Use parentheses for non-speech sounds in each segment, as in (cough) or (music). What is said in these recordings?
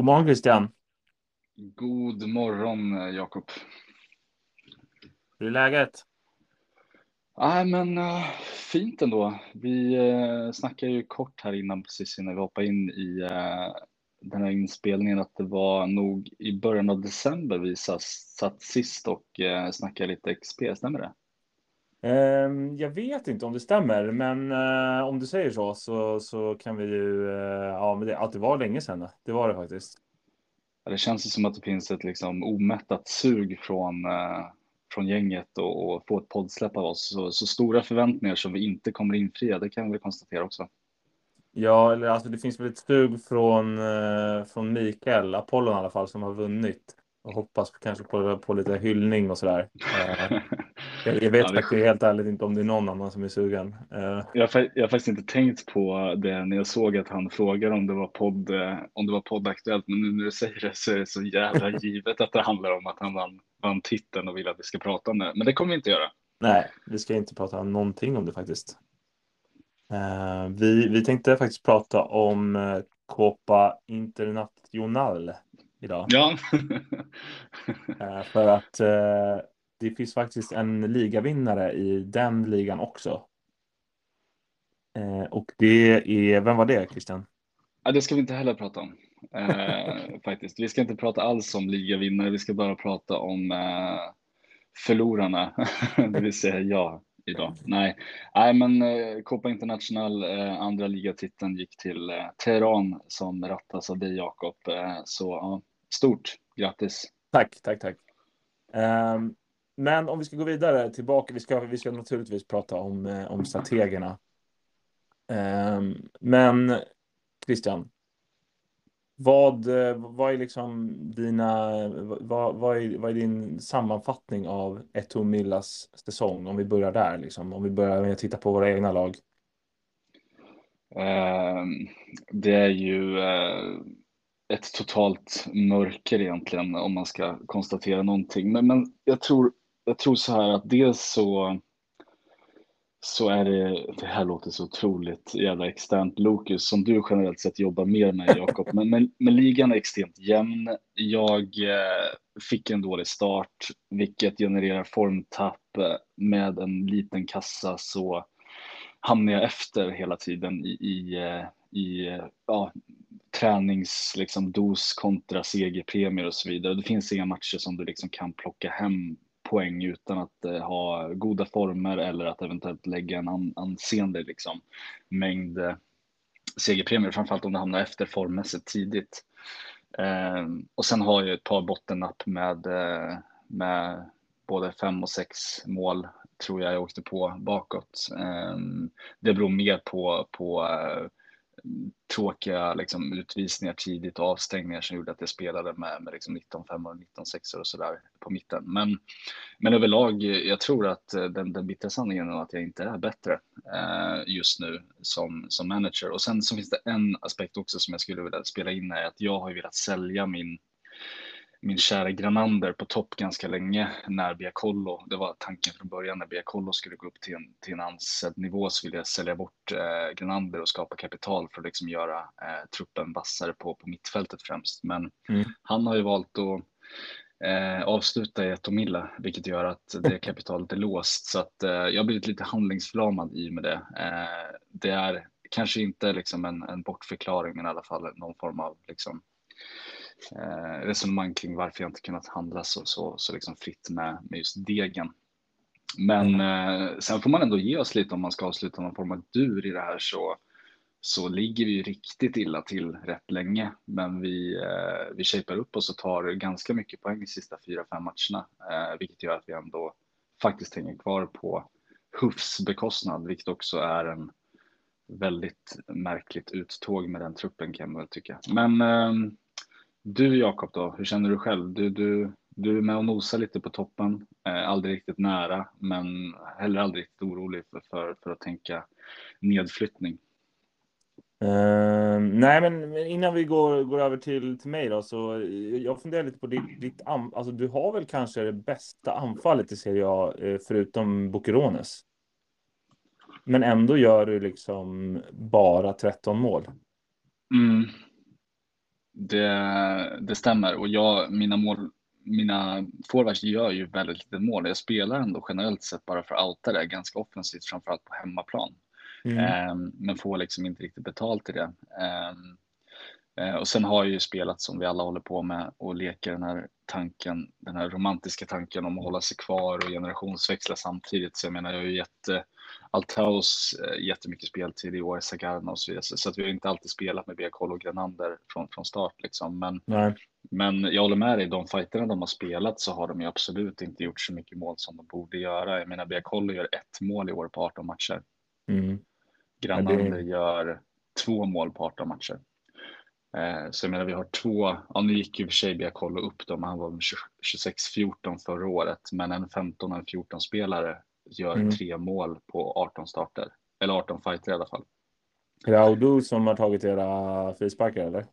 God morgon Christian. God morgon Jakob. Hur är läget? Nej, men uh, fint ändå. Vi uh, snackade ju kort här innan precis innan vi hoppade in i uh, den här inspelningen att det var nog i början av december vi satt, satt sist och uh, snackade lite XP, stämmer det? Um, jag vet inte om det stämmer, men uh, om du säger så så, så kan vi ju, uh, ja men det, att det var länge sedan, det var det faktiskt. Ja, det känns som att det finns ett liksom omättat sug från, uh, från gänget och, och få ett poddsläpp av oss. Så, så, stora förväntningar som vi inte kommer infria, det kan vi konstatera också. Ja, eller alltså det finns väl ett sug från, från Mikael, Apollon i alla fall, som har vunnit och hoppas kanske på, på lite hyllning och sådär. (laughs) Jag, jag vet ja, faktiskt helt ärligt inte om det är någon annan som är sugen. Uh. Jag, har, jag har faktiskt inte tänkt på det när jag såg att han frågade om det var podd, eh, om det var poddaktuellt, men nu när du säger det så är det så jävla (laughs) givet att det handlar om att han vann, vann titeln och vill att vi ska prata om det. Men det kommer vi inte göra. Nej, vi ska inte prata någonting om det faktiskt. Uh, vi, vi tänkte faktiskt prata om Copa International idag. Ja. för att det finns faktiskt en ligavinnare i den ligan också. Eh, och det är, vem var det Christian? Ja, det ska vi inte heller prata om. Eh, (laughs) faktiskt. Vi ska inte prata alls om ligavinnare, vi ska bara prata om eh, förlorarna, (laughs) det vill säga jag idag. Nej, Nej men eh, Copa International, eh, andra ligatiteln gick till eh, Teheran som rattas av dig Jakob. Eh, så ja, stort grattis. Tack, tack, tack. Um, men om vi ska gå vidare tillbaka. Vi ska, vi ska naturligtvis prata om, eh, om strategerna. Ehm, men Christian. Vad, eh, vad är liksom dina, vad, vad, är, vad är din sammanfattning av Eto Millas säsong? Om vi börjar där, liksom. om vi börjar med att titta på våra egna lag. Uh, det är ju uh, ett totalt mörker egentligen om man ska konstatera någonting. Men, men jag tror jag tror så här att dels så så är det, det här låter så otroligt jävla externt Lokus som du generellt sett jobbar mer med Jakob, men, men, men, ligan är extremt jämn. Jag eh, fick en dålig start, vilket genererar formtapp. Eh, med en liten kassa så hamnar jag efter hela tiden i, i, eh, i eh, ja, tränings liksom, dos kontra segerpremier och så vidare. Det finns inga matcher som du liksom kan plocka hem poäng utan att eh, ha goda former eller att eventuellt lägga en an, anseende liksom, mängd eh, segerpremier, framförallt om det hamnar efter formmässigt tidigt. Eh, och sen har jag ett par bottennapp med, eh, med både fem och sex mål tror jag jag åkte på bakåt. Eh, det beror mer på, på eh, tråkiga liksom, utvisningar tidigt och avstängningar som gjorde att jag spelade med, med liksom 19 5 och 19 6 och sådär på mitten. Men, men överlag, jag tror att eh, den, den bittra sanningen är att jag inte är bättre eh, just nu som, som manager. Och sen så finns det en aspekt också som jag skulle vilja spela in är att jag har ju velat sälja min min kära Granander på topp ganska länge när Biacollo, det var tanken från början när Biacollo skulle gå upp till en, till en ansedd nivå så ville jag sälja bort eh, Granander och skapa kapital för att liksom göra eh, truppen vassare på, på mittfältet främst. Men mm. han har ju valt att eh, avsluta i Etomilla, vilket gör att det kapitalet är låst. Så att eh, jag har blivit lite handlingsförlamad i med det. Eh, det är kanske inte liksom en, en bortförklaring, men i alla fall någon form av liksom, eh, resonemang kring varför jag inte kunnat handla så, så, så liksom fritt med, med just degen. Men mm. eh, sen får man ändå ge oss lite om man ska avsluta någon form av dur i det här så, så ligger vi riktigt illa till rätt länge. Men vi, eh, vi shapar upp oss och tar ganska mycket poäng i sista fyra, fem matcherna, eh, vilket gör att vi ändå faktiskt hänger kvar på Hufs bekostnad, vilket också är en väldigt märkligt uttåg med den truppen kan man väl tycka. Men eh, du Jakob då, hur känner du själv? Du, du, du är med och nosar lite på toppen, eh, aldrig riktigt nära, men heller aldrig riktigt orolig för, för, för att tänka nedflyttning. Uh, nej, men innan vi går, går över till, till mig då, så jag funderar lite på ditt, ditt alltså du har väl kanske det bästa anfallet i Serie A eh, förutom Bukerones. Men ändå gör du liksom bara 13 mål. Mm det, det stämmer och jag, mina mål, mina forwards gör ju väldigt lite mål. Jag spelar ändå generellt sett bara för att outa det ganska offensivt, framförallt på hemmaplan. Mm. Um, men får liksom inte riktigt betalt i det. Um, uh, och sen har jag ju spelat som vi alla håller på med och leker den här tanken, den här romantiska tanken om att hålla sig kvar och generationsväxla samtidigt. Så jag menar, jag har ju gett Altaus uh, jättemycket speltid i år, Sagarna och så vidare. Så att vi har inte alltid spelat med Biakol och Grenander från, från start liksom. Men, Nej. men jag håller med dig, de fighterna de har spelat så har de ju absolut inte gjort så mycket mål som de borde göra. Jag menar, Biakolo gör ett mål i år på 18 matcher. Mm. Granander det... gör två mål på 18 matcher. Eh, så jag menar, vi har två, ja nu gick ju för sig jag kolla upp dem, han var 26-14 förra året, men en 15 och en 14 spelare gör mm. tre mål på 18 starter, eller 18 fighter i alla fall. Är det Audu som har tagit era frisparkar eller?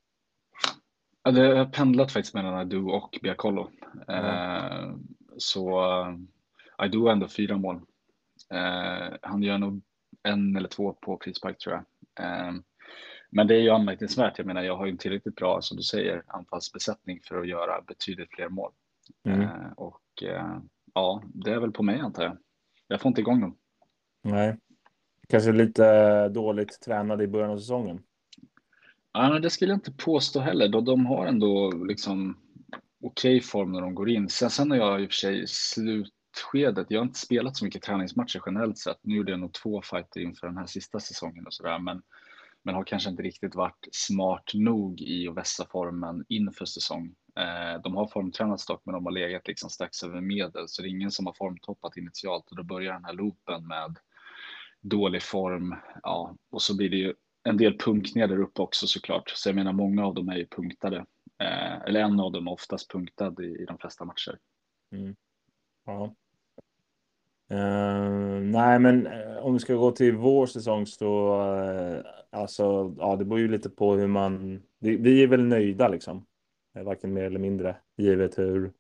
Ja, det har pendlat faktiskt mellan Adu och Biacollo. Mm. Eh, så Adu har ändå fyra mål. Eh, han gör nog en eller två på frispark tror jag. Ehm, men det är ju anmärkningsvärt. Jag menar, jag har ju en tillräckligt bra, som du säger, anfallsbesättning för att göra betydligt fler mål. Mm. Ehm, och eh, ja, det är väl på mig antar jag. Jag får inte igång dem. Nej, kanske lite dåligt tränade i början av säsongen. Ja, det skulle jag inte påstå heller. De har ändå liksom okej okay form när de går in. Sen, sen har jag i och för sig slut slutskedet. Jag har inte spelat så mycket träningsmatcher generellt sett. Nu gjorde jag nog två fighter inför den här sista säsongen och sådär, men, men har kanske inte riktigt varit smart nog i att vässa formen inför säsong. Eh, de har formtränats dock, men de har legat liksom strax över medel, så det är ingen som har formtoppat initialt och då börjar den här loopen med dålig form. Ja, och så blir det ju en del punkningar där uppe också såklart. Så jag menar, många av dem är ju punktade. Eh, eller en av dem är oftast punktad i, i de flesta matcher. Mm. Ja. Uh, nej, men eh, om vi ska gå till vår säsong så uh, alltså, ja, det beror ju lite på hur man. Vi, vi är väl nöjda liksom, Eh, varken mer eller mindre, givet hur.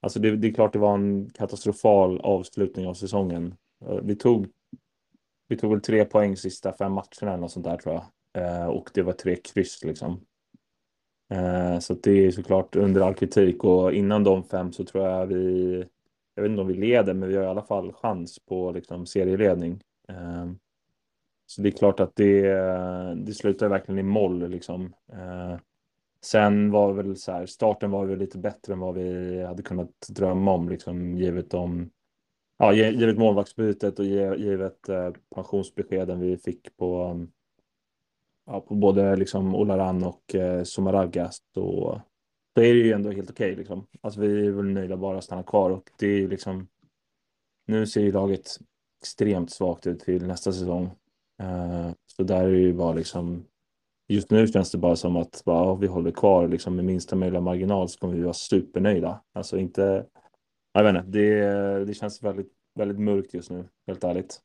Alltså, det, det, är klart det var en katastrofal avslutning av säsongen. Eh, vi tog. Vi tog väl tre poäng sista fem matcherna eller något sånt där tror jag, eh, och det var tre kryss liksom. så det är såklart under all kritik och innan de fem så tror jag vi jag vet inte om vi leder, men vi har i alla fall chans på liksom, serieledning. Så det är klart att det, det slutar verkligen i moll. Liksom. Sen var väl så här, starten var väl lite bättre än vad vi hade kunnat drömma om, liksom, givet, om, ja, givet målvaktsbytet och givet eh, pensionsbeskeden vi fick på, ja, på både liksom Olaran och eh, Somaragas. Så då är det ju ändå helt okej. Okay, liksom. Alltså, vi är väl nöjda bara att stanna kvar och det är liksom. Nu ser ju laget extremt svagt ut till nästa säsong. Eh, så där är det ju bara liksom. Just nu känns det bara som att bara, vi håller kvar liksom med minsta möjliga marginal så kommer vi vara supernöjda. Alltså inte. Jag vet inte, det, det känns väldigt, väldigt mörkt just nu, helt ärligt.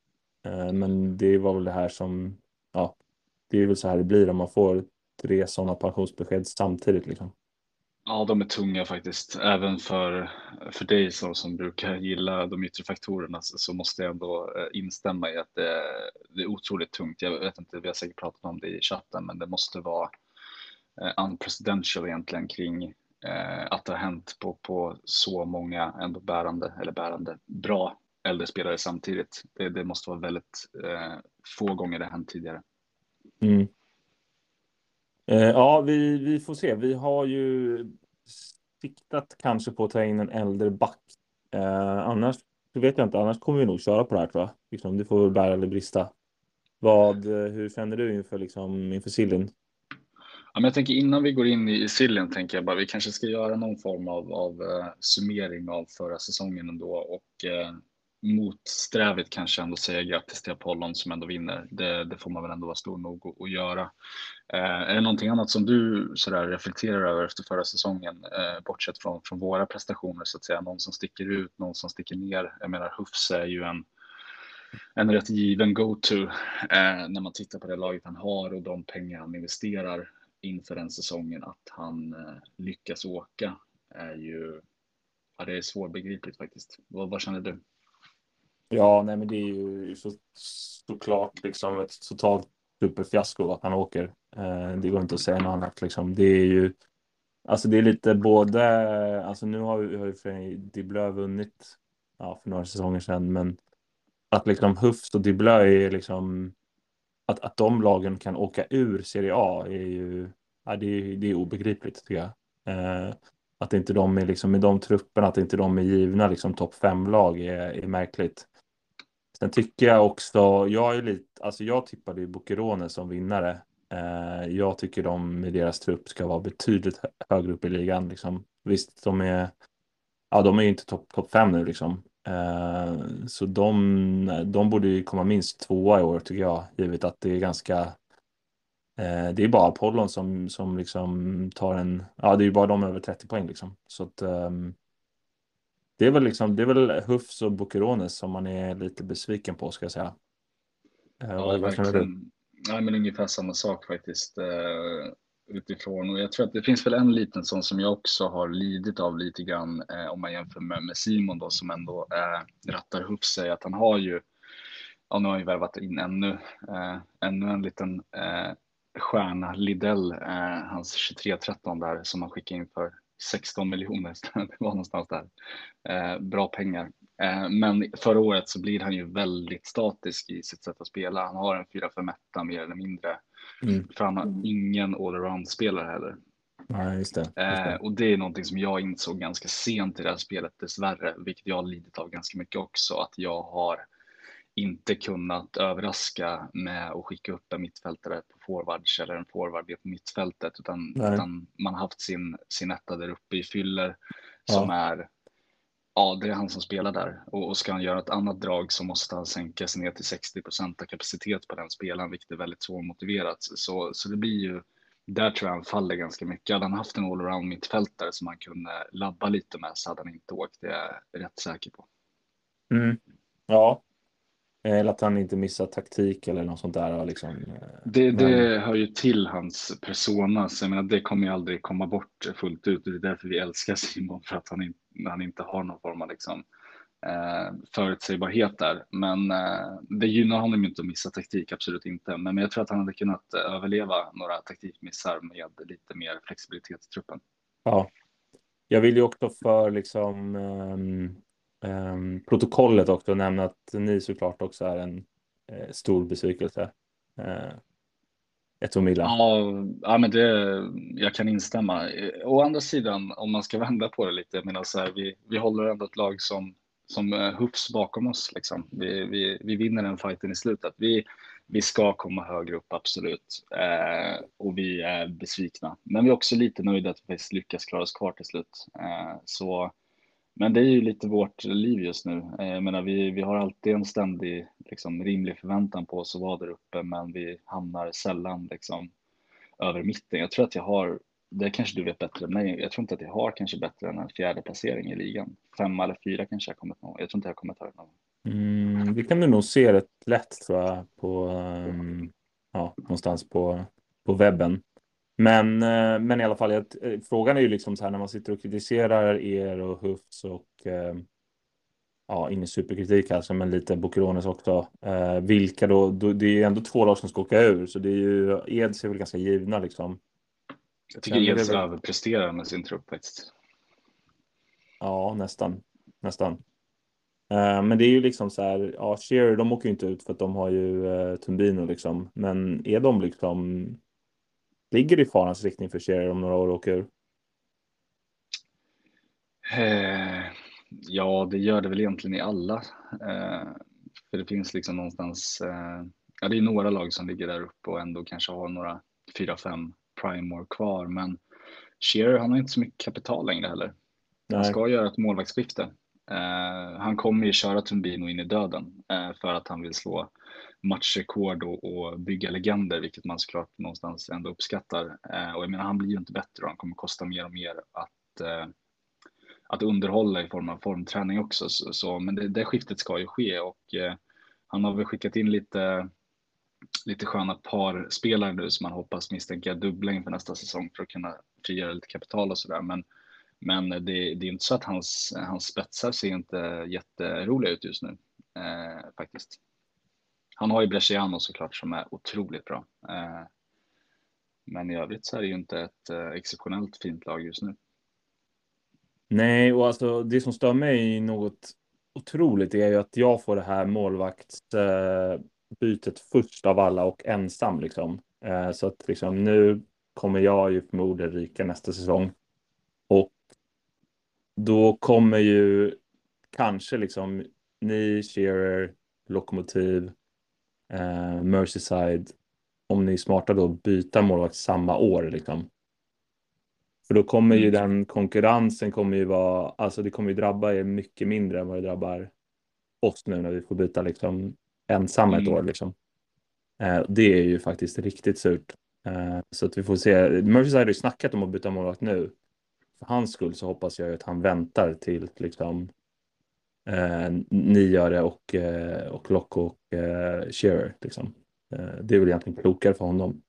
Eh, men det var väl det här som, ja, det är väl så här det blir om man får tre sådana pensionsbesked samtidigt liksom. Ja, de är tunga faktiskt. Även för, för dig som, som brukar gilla de yttre faktorerna så, så måste jag ändå eh, instämma i att det, det, är otroligt tungt. Jag vet inte, vi har säkert pratat om det i chatten, men det måste vara eh, unpresidential egentligen kring eh, att det har hänt på, på så många ändå bärande, eller bärande, bra äldre spelare samtidigt. Det, det måste vara väldigt eh, få gånger det hänt tidigare. Mm. Eh, ja, vi, vi får se. Vi har ju siktat kanske på att ta in en äldre back. Eh, annars vet jag inte. Annars kommer vi nog köra på det här tror jag. Liksom, det får bära eller brista. Vad, eh, hur känner du inför, liksom, inför Sillin? Ja, men jag tänker innan vi går in i Sillin tänker jag bara vi kanske ska göra någon form av, av uh, summering av förra säsongen ändå och uh, motsträvigt kanske ändå säga grattis till Apollon som ändå vinner. Det, det, får man väl ändå vara stor nog att, att göra. Eh, är det någonting annat som du sådär reflekterar över efter förra säsongen, eh, bortsett från, från våra prestationer så att säga? Någon som sticker ut, någon som sticker ner? Jag menar Hufs är ju en, en rätt given go-to eh, när man tittar på det laget han har och de pengar han investerar inför den säsongen. Att han eh, lyckas åka är ju ja, det är svårbegripligt faktiskt. Vad, vad känner du? Ja, nej, men det är ju så, såklart liksom ett totalt superfiasko att han åker. Eh, det går inte att säga något annat liksom. Det är ju Alltså det är lite både, alltså nu har ju, har Diblö vunnit ja, för några säsonger sedan, men att liksom Hufs och Diblö är liksom att, att de lagen kan åka ur Serie A är ju ja, det är, det är obegripligt tycker jag. Eh, att inte de är liksom med de trupperna, att inte de är givna liksom topp fem-lag är, är märkligt. Sen tycker jag också, jag är lite, alltså jag tippade ju Bucherone som vinnare. Eh, jag tycker de med deras trupp ska vara betydligt högre upp i ligan. Liksom. Visst, de är, ja, de är ju inte topp top fem nu liksom. Eh, så de, de borde ju komma minst tvåa i år tycker jag, givet att det är ganska eh, det är bara Apollon som, som liksom tar en, ja det är ju bara de över 30 poäng liksom. Så att um, det är väl liksom, det är väl Hufs och Bukerones som man är lite besviken på ska jag säga. Ja, verkligen. Men ungefär samma sak faktiskt uh, utifrån och jag tror att det finns väl en liten sån som jag också har lidit av lite grann uh, om man jämför med, med Simon då som ändå uh, rattar upp sig att han har ju ja, nu har han ju värvat in ännu, ännu en liten stjärna Lidell, hans 23-13 där som han skickade in för 16 miljoner, (laughs) det var någonstans där. Eh, bra pengar. Eh, men förra året så blir han ju väldigt statisk i sitt sätt att spela. Han har en 4-5-1 mer eller mindre. Mm. För han har ingen allround-spelare heller. Nej, just det, just det. Eh, och det är någonting som jag insåg ganska sent i det här spelet dessvärre, vilket jag har lidit av ganska mycket också, att jag har inte kunnat överraska med att skicka upp en mittfältare på forwards eller en forward på mittfältet utan, utan, man har haft sin, sin etta där uppe i fyller som ja. är Ja, det är han som spelar där och, och ska han göra ett annat drag så måste han sänka sig ner till 60 av kapacitet på den spelaren, vilket är väldigt svårmotiverat. Så, så det blir ju, där tror jag han faller ganska mycket. Hade han haft en allround mittfältare som han kunde labba lite med så hade han inte åkt, det är jag rätt säker på. Mm. Ja, eller att han inte missar taktik eller något sånt där. Liksom. Eh, det, det Men... hör ju till hans persona, så jag menar, det kommer ju aldrig komma bort fullt ut. Det är därför vi älskar Simon, för att han, in, han inte har någon form av liksom, eh, förutsägbarhet där. Men eh, det gynnar honom inte att missa taktik, absolut inte. Men, men jag tror att han hade kunnat överleva några taktikmissar med lite mer flexibilitet i truppen. Ja, jag vill ju också för liksom um protokollet också nämna att ni såklart också är en eh, stor besvikelse. Eh, ett Milan. Ja, ja, men det, jag kan instämma. Eh, å andra sidan, om man ska vända på det lite, menar så här, vi, vi håller ändå ett lag som, som eh, hufs bakom oss. Liksom. Vi, vi, vi vinner den fighten i slutet. Vi, vi ska komma högre upp, absolut. Eh, och vi är besvikna. Men vi är också lite nöjda att vi lyckas klara oss kvar till slut. Eh, så men det är ju lite vårt liv just nu. Eh, jag menar, vi, vi har alltid en ständig liksom, rimlig förväntan på oss att vara där uppe, men vi hamnar sällan liksom, över mitten. Jag tror att jag har, det kanske du vet bättre än mig, jag tror inte att jag har kanske bättre än en fjärde placering i ligan. Femma eller fyra kanske jag kommit någon Jag tror inte jag kommit högre någon mm, Det kan du nog se rätt lätt tror jag på, um, ja, någonstans på, på webben. Men, eh, men i alla fall, eh, frågan är ju liksom så här när man sitter och kritiserar er och Hufs och eh, ja, ingen superkritik alltså, men lite Boccherones också. vilka då, då, det är ju ändå två lag som ska åka ur, så det är ju, Eds är väl ganska givna liksom. Jag tycker Eds väl... överpresterar med sin trupp faktiskt. Ja, nästan, nästan. men det är ju liksom så här, ja, Shearer, de åker ju inte ut för att de har ju Tumbino liksom, men är de liksom Ligger det i farans riktning för Shearer om några år och åker ur? Eh, ja, det gör det väl egentligen i alla. Eh, för det finns liksom någonstans, eh, ja det är några lag som ligger där uppe och ändå kanske har några fyra, fem prime år kvar. Men Shearer, han har inte så mycket kapital längre heller. Nej. Han ska göra ett målvaktsskifte. Han kommer ju köra Tumbino in i döden för att han vill slå matchrekord och, och, bygga legender, vilket man såklart någonstans ändå uppskattar. Eh, och jag menar, han blir ju inte bättre och han kommer kosta mer och mer att, eh, att underhålla i form av formträning också. Så, så men det, det, skiftet ska ju ske och eh, han har väl skickat in lite lite sköna parspelare nu som man hoppas misstänker dubbla inför nästa säsong för att kunna frigöra lite kapital och sådär. Men, men det, det, är inte så att hans, hans spetsar ser inte jätteroliga ut just nu eh, faktiskt han har ju Bresciano såklart som är otroligt bra. Eh, men i övrigt så är det ju inte ett eh, exceptionellt fint lag just nu. Nej, och alltså det som stör mig något otroligt är ju att jag får det här målvaktsbytet först av alla och ensam liksom. Eh, så att liksom nu kommer jag ju förmodligen ryka nästa säsong. Och då kommer ju kanske liksom ni, Shearer, Lokomotiv, eh, Merseyside, om ni är smarta då, byta målvakt samma år liksom. För då kommer ju mm. den konkurrensen kommer ju vara, alltså det kommer ju drabba er mycket mindre än vad det drabbar oss nu när vi får byta liksom ensamma ett mm. år liksom. Eh, det är ju faktiskt riktigt surt. Eh, så att vi får se. Merseyside har ju snackat om att byta målvakt nu. För hans skull så hoppas jag att han väntar till liksom eh, ni gör det och, eh, och Lock och eh, Shearer. Liksom. Eh, det är väl egentligen klokare för honom.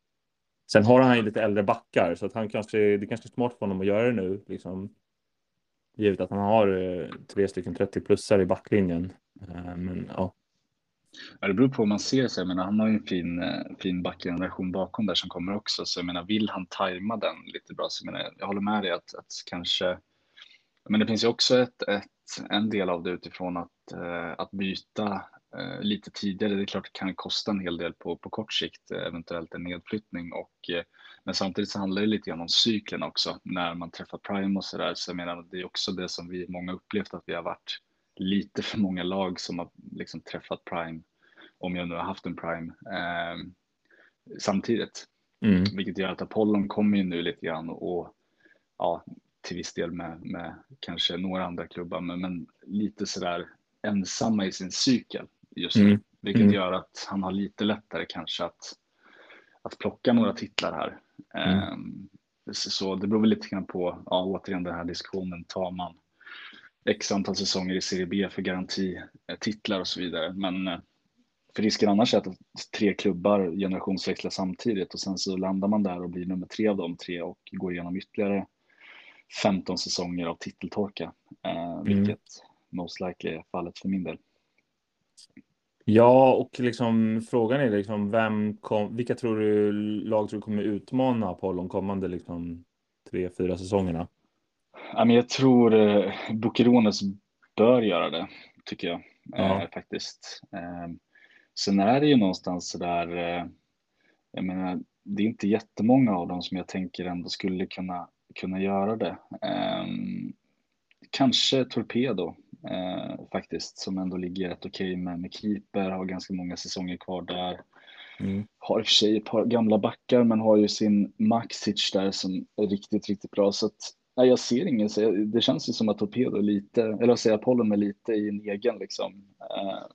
Sen har han ju lite äldre backar så att han kanske, det kanske är smart för honom att göra det nu. Liksom, givet att han har eh, tre stycken 30-plussare i backlinjen. Eh, men ja. Ja, det beror på hur man ser sig. Jag menar, han har ju en fin, eh, fin backgeneration bakom där som kommer också. Så jag menar, vill han tajma den lite bra så jag, menar, jag håller med dig att, att kanske men det finns ju också ett, ett, en del av det utifrån att, eh, att byta eh, lite tidigare. Det är klart det kan kosta en hel del på, på kort sikt, eh, eventuellt en nedflyttning. Och, men samtidigt så handlar det lite grann om cykeln också när man träffar Prime och så där. Så jag menar, det är också det som vi många upplevt att vi har varit lite för många lag som har liksom träffat Prime, om jag nu har haft en Prime, eh, samtidigt. Mm. Vilket gör att Apollon kommer ju nu lite grann och ja, till viss del med, med kanske några andra klubbar, men, men lite sådär ensamma i sin cykel just nu, mm. vilket mm. gör att han har lite lättare kanske att, att plocka några titlar här. Um, så det beror väl lite grann på, ja, återigen den här diskussionen, tar man x antal säsonger i Serie B för garantititlar och så vidare. Men eh, för risken annars är att tre klubbar generationsväxlar samtidigt och sen så landar man där och blir nummer tre av de tre och går igenom ytterligare 15 säsonger av titeltorka, eh, mm. vilket most likely är fallet för min del. Ja, och liksom frågan är liksom vem kom, vilka tror du lag tror du kommer utmana Apollon kommande liksom tre, fyra säsongerna? Ja, men jag tror eh, bör göra det, tycker jag ja. eh, faktiskt. Eh, sen är det ju någonstans så där, eh, jag menar, det är inte jättemånga av dem som jag tänker ändå skulle kunna kunna göra det. Um, kanske Torpedo uh, faktiskt, som ändå ligger rätt okej okay med, med keeper, har ganska många säsonger kvar där. Mm. Har i och för sig ett par gamla backar, men har ju sin Maxic där som är riktigt, riktigt bra. Så att, nej, jag ser ingen, så det känns ju som att Torpedo lite, eller vad säger Apollon är lite i en egen liksom, uh,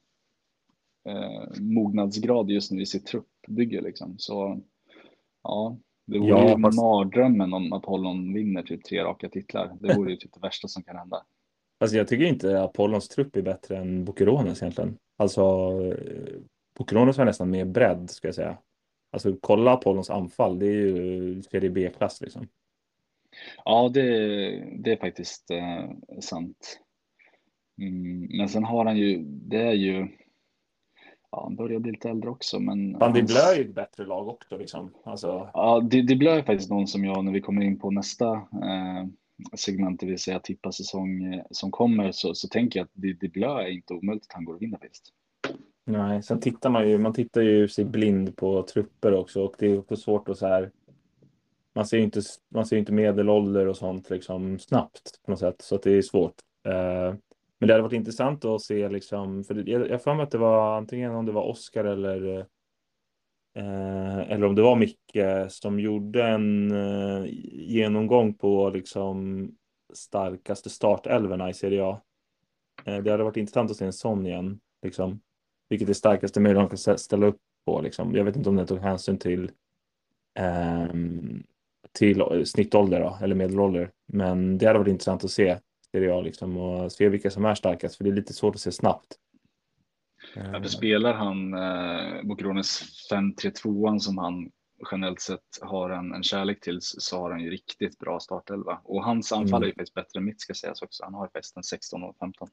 uh, mognadsgrad just nu i sitt truppbygge. Liksom. Så ja, det vore ja, ju fast... mardrömmen om Apollon vinner typ tre raka titlar. Det vore ju typ det värsta som kan hända. Alltså jag tycker inte Apollons trupp är bättre än Bukerones egentligen. Alltså Bukerones har nästan mer bredd ska jag säga. Alltså kolla Apollons anfall, det är ju serie B-klass liksom. Ja, det, det är faktiskt eh, sant. Mm, men sen har han ju, det är ju, ja, han börjar bli lite äldre också. Men Van hans... är ju ett bättre lag också. Liksom. Alltså... Ja, Diblö är faktiskt någon som jag, när vi kommer in på nästa eh, segment, det vill säga tippa säsong eh, som kommer, så, så tänker jag att Diblö är inte omöjligt att han går och vinner faktiskt. Nej, sen tittar man ju, man tittar ju sig blind på trupper också och det är också svårt att så här. Man ser ju inte, man ser inte medelålder och sånt liksom snabbt på något sätt, så att det är svårt. Uh, men det hade varit intressant att se liksom, för jag har för mig att det var antingen om det var Oscar eller eh, eller om det var Micke som gjorde en eh, genomgång på liksom starkaste startelverna i Serie A. Eh, det hade varit intressant att se en sån igen, liksom. Vilket är starkaste möjliga de kan ställa upp på, liksom. Jag vet inte om det tog hänsyn till ehm, till snittålder då, eller medelålder. Men det hade varit intressant att se Serie A liksom, och se vilka som är starkast, för det är lite svårt att se snabbt. Ja, för spelar han eh, Bokrones 5-3-2 som han generellt sett har en, en kärlek till så har han ju riktigt bra startelva. Och hans anfall mm. är ju faktiskt bättre än mitt ska sägas också. Han har ju faktiskt en 16 och 15.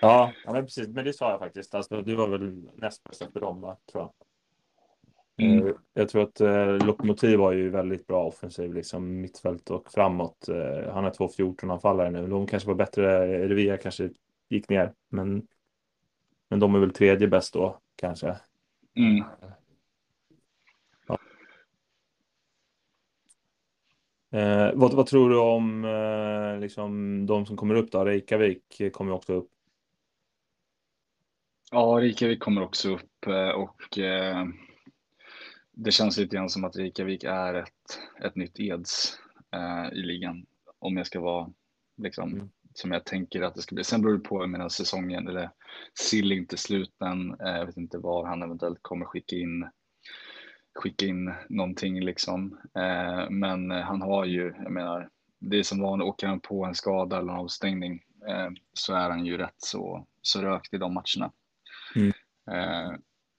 Ja, ja men precis. Men det sa jag faktiskt. Alltså, du var väl näst bäst efter dem, va? tror jag. Mm. Eh, Jag tror att eh, Lokomotiv var ju väldigt bra offensiv, liksom mittfält och framåt. Eh, han har två 14-anfallare nu. De kanske var bättre. Revia kanske gick ner, men, men de är väl tredje bäst då, kanske. Mm. Eh, vad, vad tror du om eh, liksom, de som kommer upp då? Reykjavik kommer också upp. Ja, Reykjavik kommer också upp eh, och eh, det känns lite grann som att Reykjavik är ett, ett nytt Eds eh, i ligan. Om jag ska vara liksom Mm. som jag tänker att det ska bli. Sen beror det på, jag menar säsongen eller sill inte sluten. Eh, jag vet inte var han eventuellt kommer skicka in skicka in någonting liksom. Eh, men han har ju, jag menar, det är som vanligt, åker han på en skada eller en avstängning eh, så är han ju rätt så, så rökt i de matcherna. Mm. Eh,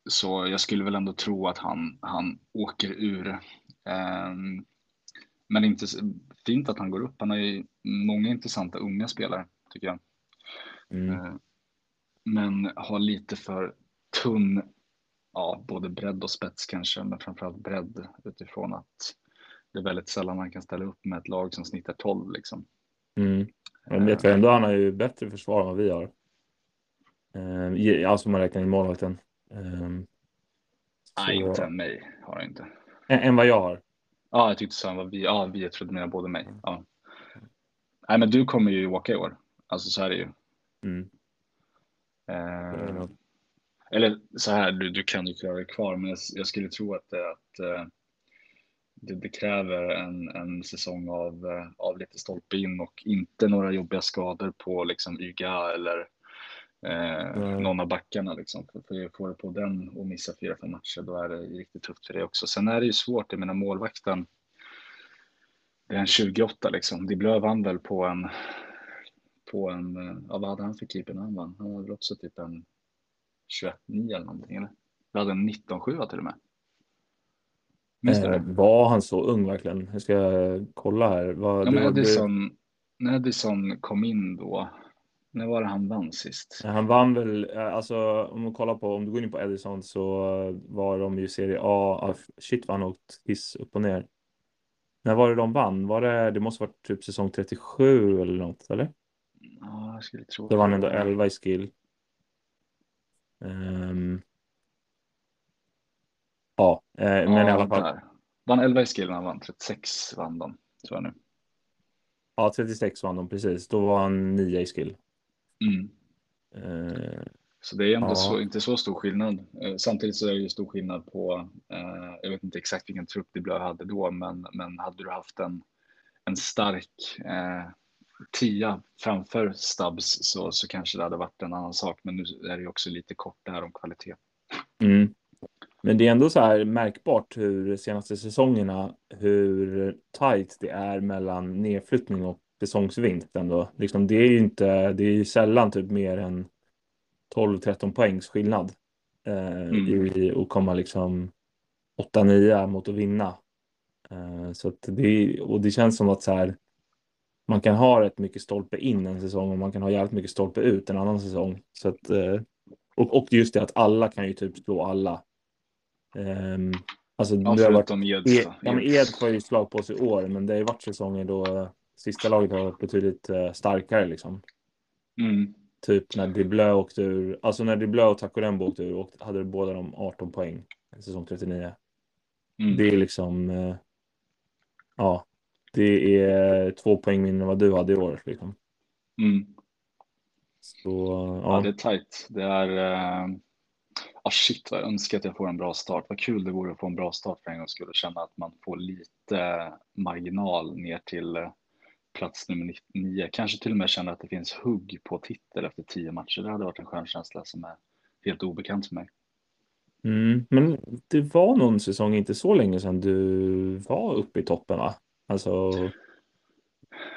så jag skulle väl ändå tro att han, han åker ur. Eh, men inte fint att han går upp. Han har ju många intressanta unga spelare tycker jag. Mm. Eh, Men har lite för tunn, ja, både bredd och spets kanske, men framförallt bredd utifrån att det är väldigt sällan man kan ställa upp med ett lag som snittar 12 liksom. Mm. Men vet vi ändå, han har ju bättre försvar än vad vi har. Alltså om man räknar in målvakten. Eh, Nej, så- inte än mig har jag inte. än, än vad jag har. Ja, jag tyckte. Vad vi, ja, vi, trodde du menade både mig. Ja. Nej, men du kommer ju åka i år. Alltså så är det ju. Mm. Eh, eller så här, du, du kan ju klara dig kvar, men jag, jag skulle tro att, det, att eh, det, det kräver en, en säsong av, eh, av lite stolpe in och inte några jobbiga skador på liksom YGA eller eh, Nej. någon av backarna. Liksom. För, för får du på den och missa fyra, fem matcher, då är det riktigt tufft för det också. Sen är det ju svårt, jag menar målvakten, det är en 28 liksom. Di Blö vann väl på en, på en, eh, ja, vad hade han för keeper när han vann? Han hade väl också typ en 21-9 eller någonting eller? Vi hade en 19-7 till och med. Minns Eh, var han så ung verkligen? Jag ska kolla här. Vad, Ja, men var- Edison, när Edison kom in då, när var det han vann sist? Han vann väl, eh, alltså om man kollar på, om du går in på Edison så var de ju Serie A, shit vad han åkt hiss upp och ner. När var det de vann? Var det, det måste varit typ säsong 37 eller något, eller? Ja, jag skulle tro Då vann ändå 11 i skill. Ehm, ja, eh, men i ja, alla fall, där. Vann 11 i skill när han vann, 36 vann de, tror jag nu. ja 36 vann de precis. Då var han 9 i skill. Mm. Eh, Så det är ändå Ja. så, inte så stor skillnad. Eh, Samtidigt så är det ju stor skillnad på, eh, jag vet inte exakt vilken trupp Di Blö hade då, men, men hade du haft en, en stark eh, tia framför Stubbs så, så kanske det hade varit en annan sak. Men nu är det ju också lite kort där om kvalitet. Mm. Men det är ändå så här märkbart hur senaste säsongerna hur tajt det är mellan nedflyttning och säsongsvinst ändå. Liksom det är ju inte, det är sällan typ mer än 12-13 poängs skillnad eh, Mm. i att komma liksom 8-9 mot att vinna. Eh, så att det, och det känns som att så här, man kan ha rätt mycket stolpe in en säsong och man kan ha jävligt mycket stolpe ut en annan säsong. Så att, eh, och, och just det att alla kan ju typ slå alla. Um, alltså, Ja, förutom. Ed, ja, men Ed får ju slag på sig i år, men det har ju varit säsonger då sista laget har varit betydligt eh, starkare liksom. Mm. Typ när Diblö åkte ur, alltså när Diblö och Takorembo åkte ur och hade båda de 18 poäng säsong 39. Mm. Det är liksom, eh, ja, det är två poäng mindre än vad du hade i år liksom. Mm. Så, Ja, ja. det är tajt. Det är... Uh... Ah, shit vad jag önskar att jag får en bra start. Vad kul det vore att få en bra start för en gångs skull och känna att man får lite marginal ner till eh, plats nummer nio. Kanske till och med känna att det finns hugg på titel efter tio matcher. Det hade varit en skön känsla som är helt obekant för mig. Mm, men det var någon säsong inte så länge sedan du var uppe i toppen va? Alltså,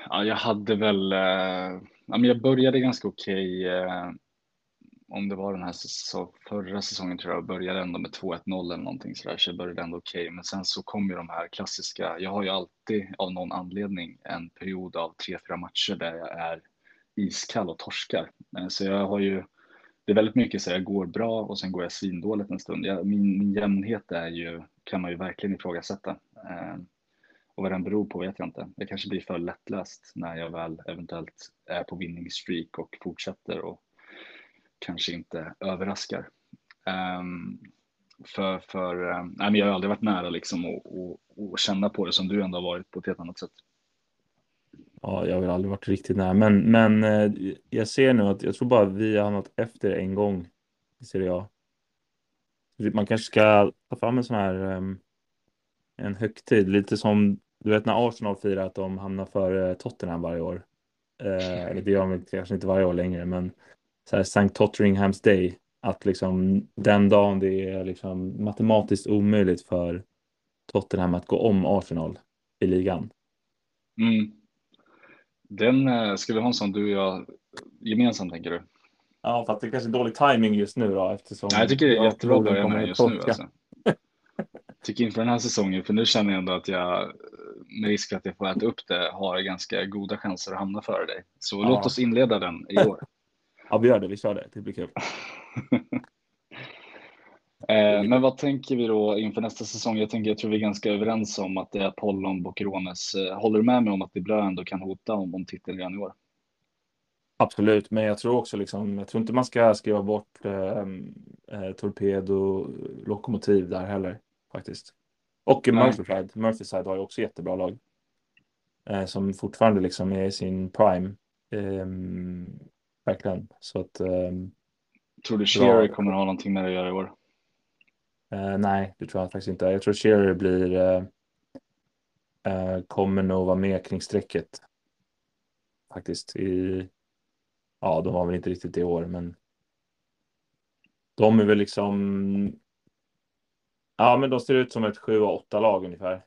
Ja, jag hade väl... Eh, jag började ganska okej. eh, om det var den här säsong, förra säsongen tror jag började ändå med 2-1-0 eller någonting sådär. Så jag började ändå okej. Men sen så kom ju de här klassiska. Jag har ju alltid av någon anledning en period av tre, fyra matcher där jag är iskall och torskar. Eh, så jag har ju, det är väldigt mycket så jag går bra och sen går jag svindåligt en stund. Jag, min, min jämnhet är ju, kan man ju verkligen ifrågasätta. Eh, och vad den beror på vet jag inte. Det kanske blir för lättläst när jag väl eventuellt är på winningstreak och fortsätter och kanske inte överraskar. Um, för för um, nej, men jag har aldrig varit nära liksom att känna på det som du ändå har varit på ett helt annat sätt. Ja, jag har väl aldrig varit riktigt nära, men, men eh, jag ser nu att jag tror bara vi har hamnat efter en gång i Serie A. Man kanske ska ta fram en sån här um, en högtid, lite som du vet när Arsenal firar att de hamnar före Tottenham varje år. Eh, (laughs) det gör de kanske inte varje år längre, men så här St. Tottenhams Day, att liksom den dagen det är liksom matematiskt omöjligt för Tottenham att gå om Arsenal i ligan. Mm. Den eh, ska vi ha en sån du och jag gemensamt tänker du? Ja, för att det är kanske är dålig timing just nu då eftersom. Nej, jag tycker det är jättebra att börja med just nu. Alltså. tycker inför den här säsongen, för nu känner jag ändå att jag med risk att jag får äta upp det har ganska goda chanser att hamna före dig. Så ja. låt oss inleda den i år. Ja, vi gör det. Vi kör det. Det blir kul. (laughs) eh, men vad tänker vi då inför nästa säsong? Jag tänker, jag tror vi är ganska överens om att det är Apollon Boccherones. Eh, håller du med mig om att Diblö ändå kan hota om, om titeln redan i år? Absolut, men jag tror också liksom, jag tror inte man ska skriva bort eh, eh, Torpedo Lokomotiv där heller faktiskt. Och Merseyside. Merseyside har ju också jättebra lag. Eh, som fortfarande liksom är i sin prime. Eh, verkligen. Så att. Eh, tror du Shearer kommer att ha någonting med det att göra i år? Eh, nej, det tror jag faktiskt inte. Jag tror Shearer blir. Eh, eh, kommer nog vara med kring strecket. Faktiskt i. Ja, de var väl inte riktigt i år, men. De är väl liksom Ja, men de ser ut som ett 7-8 lag ungefär.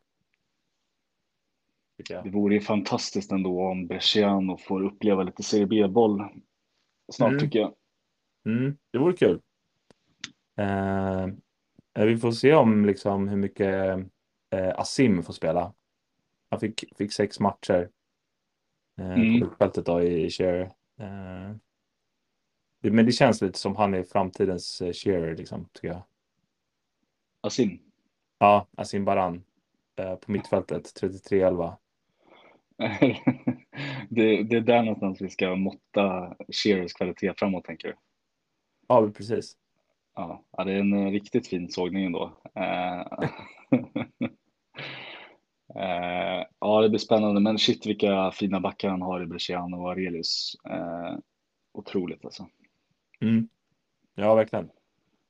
Det vore ju fantastiskt ändå om Bresciano får uppleva lite Serie B-boll snart mm. tycker jag. Mm, det vore kul. Eh, vi får se om liksom hur mycket eh, Asim får spela. Han fick, fick sex matcher eh, mm. på fältet då i Share. Eh, men det känns lite som han är framtidens eh, Shearer liksom, tycker jag. Asim? Ja, Asim Baran eh, på mittfältet, 33-11. (laughs) det, det är där någonstans vi ska måtta Shearers kvalitet framåt, tänker du? Ja, precis. Ja, det är en eh, riktigt fin sågning ändå. (laughs) Eh, ja, det blir spännande, men shit vilka fina backar han har i Bresciano och Aurelius. Otroligt alltså. Mm. Ja, verkligen.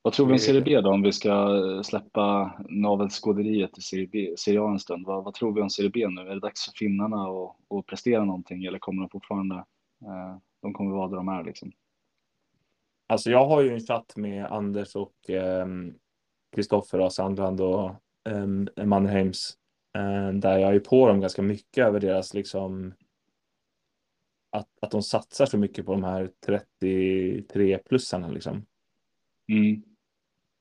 Vad tror vi om Serie B då, om vi ska släppa navelskåderiet i Serie, B, Serie A en stund? Vad, vad, tror vi om Serie B nu? Är det dags för finnarna att, att prestera någonting eller kommer de fortfarande, eh, de kommer vara där de är liksom? Alltså jag har ju en chatt med Anders och Kristoffer ehm, Sandland och eh, Mannerheims eh, där jag är på dem ganska mycket över deras liksom att, att de satsar så mycket på de här 33 plussarna liksom. Mm.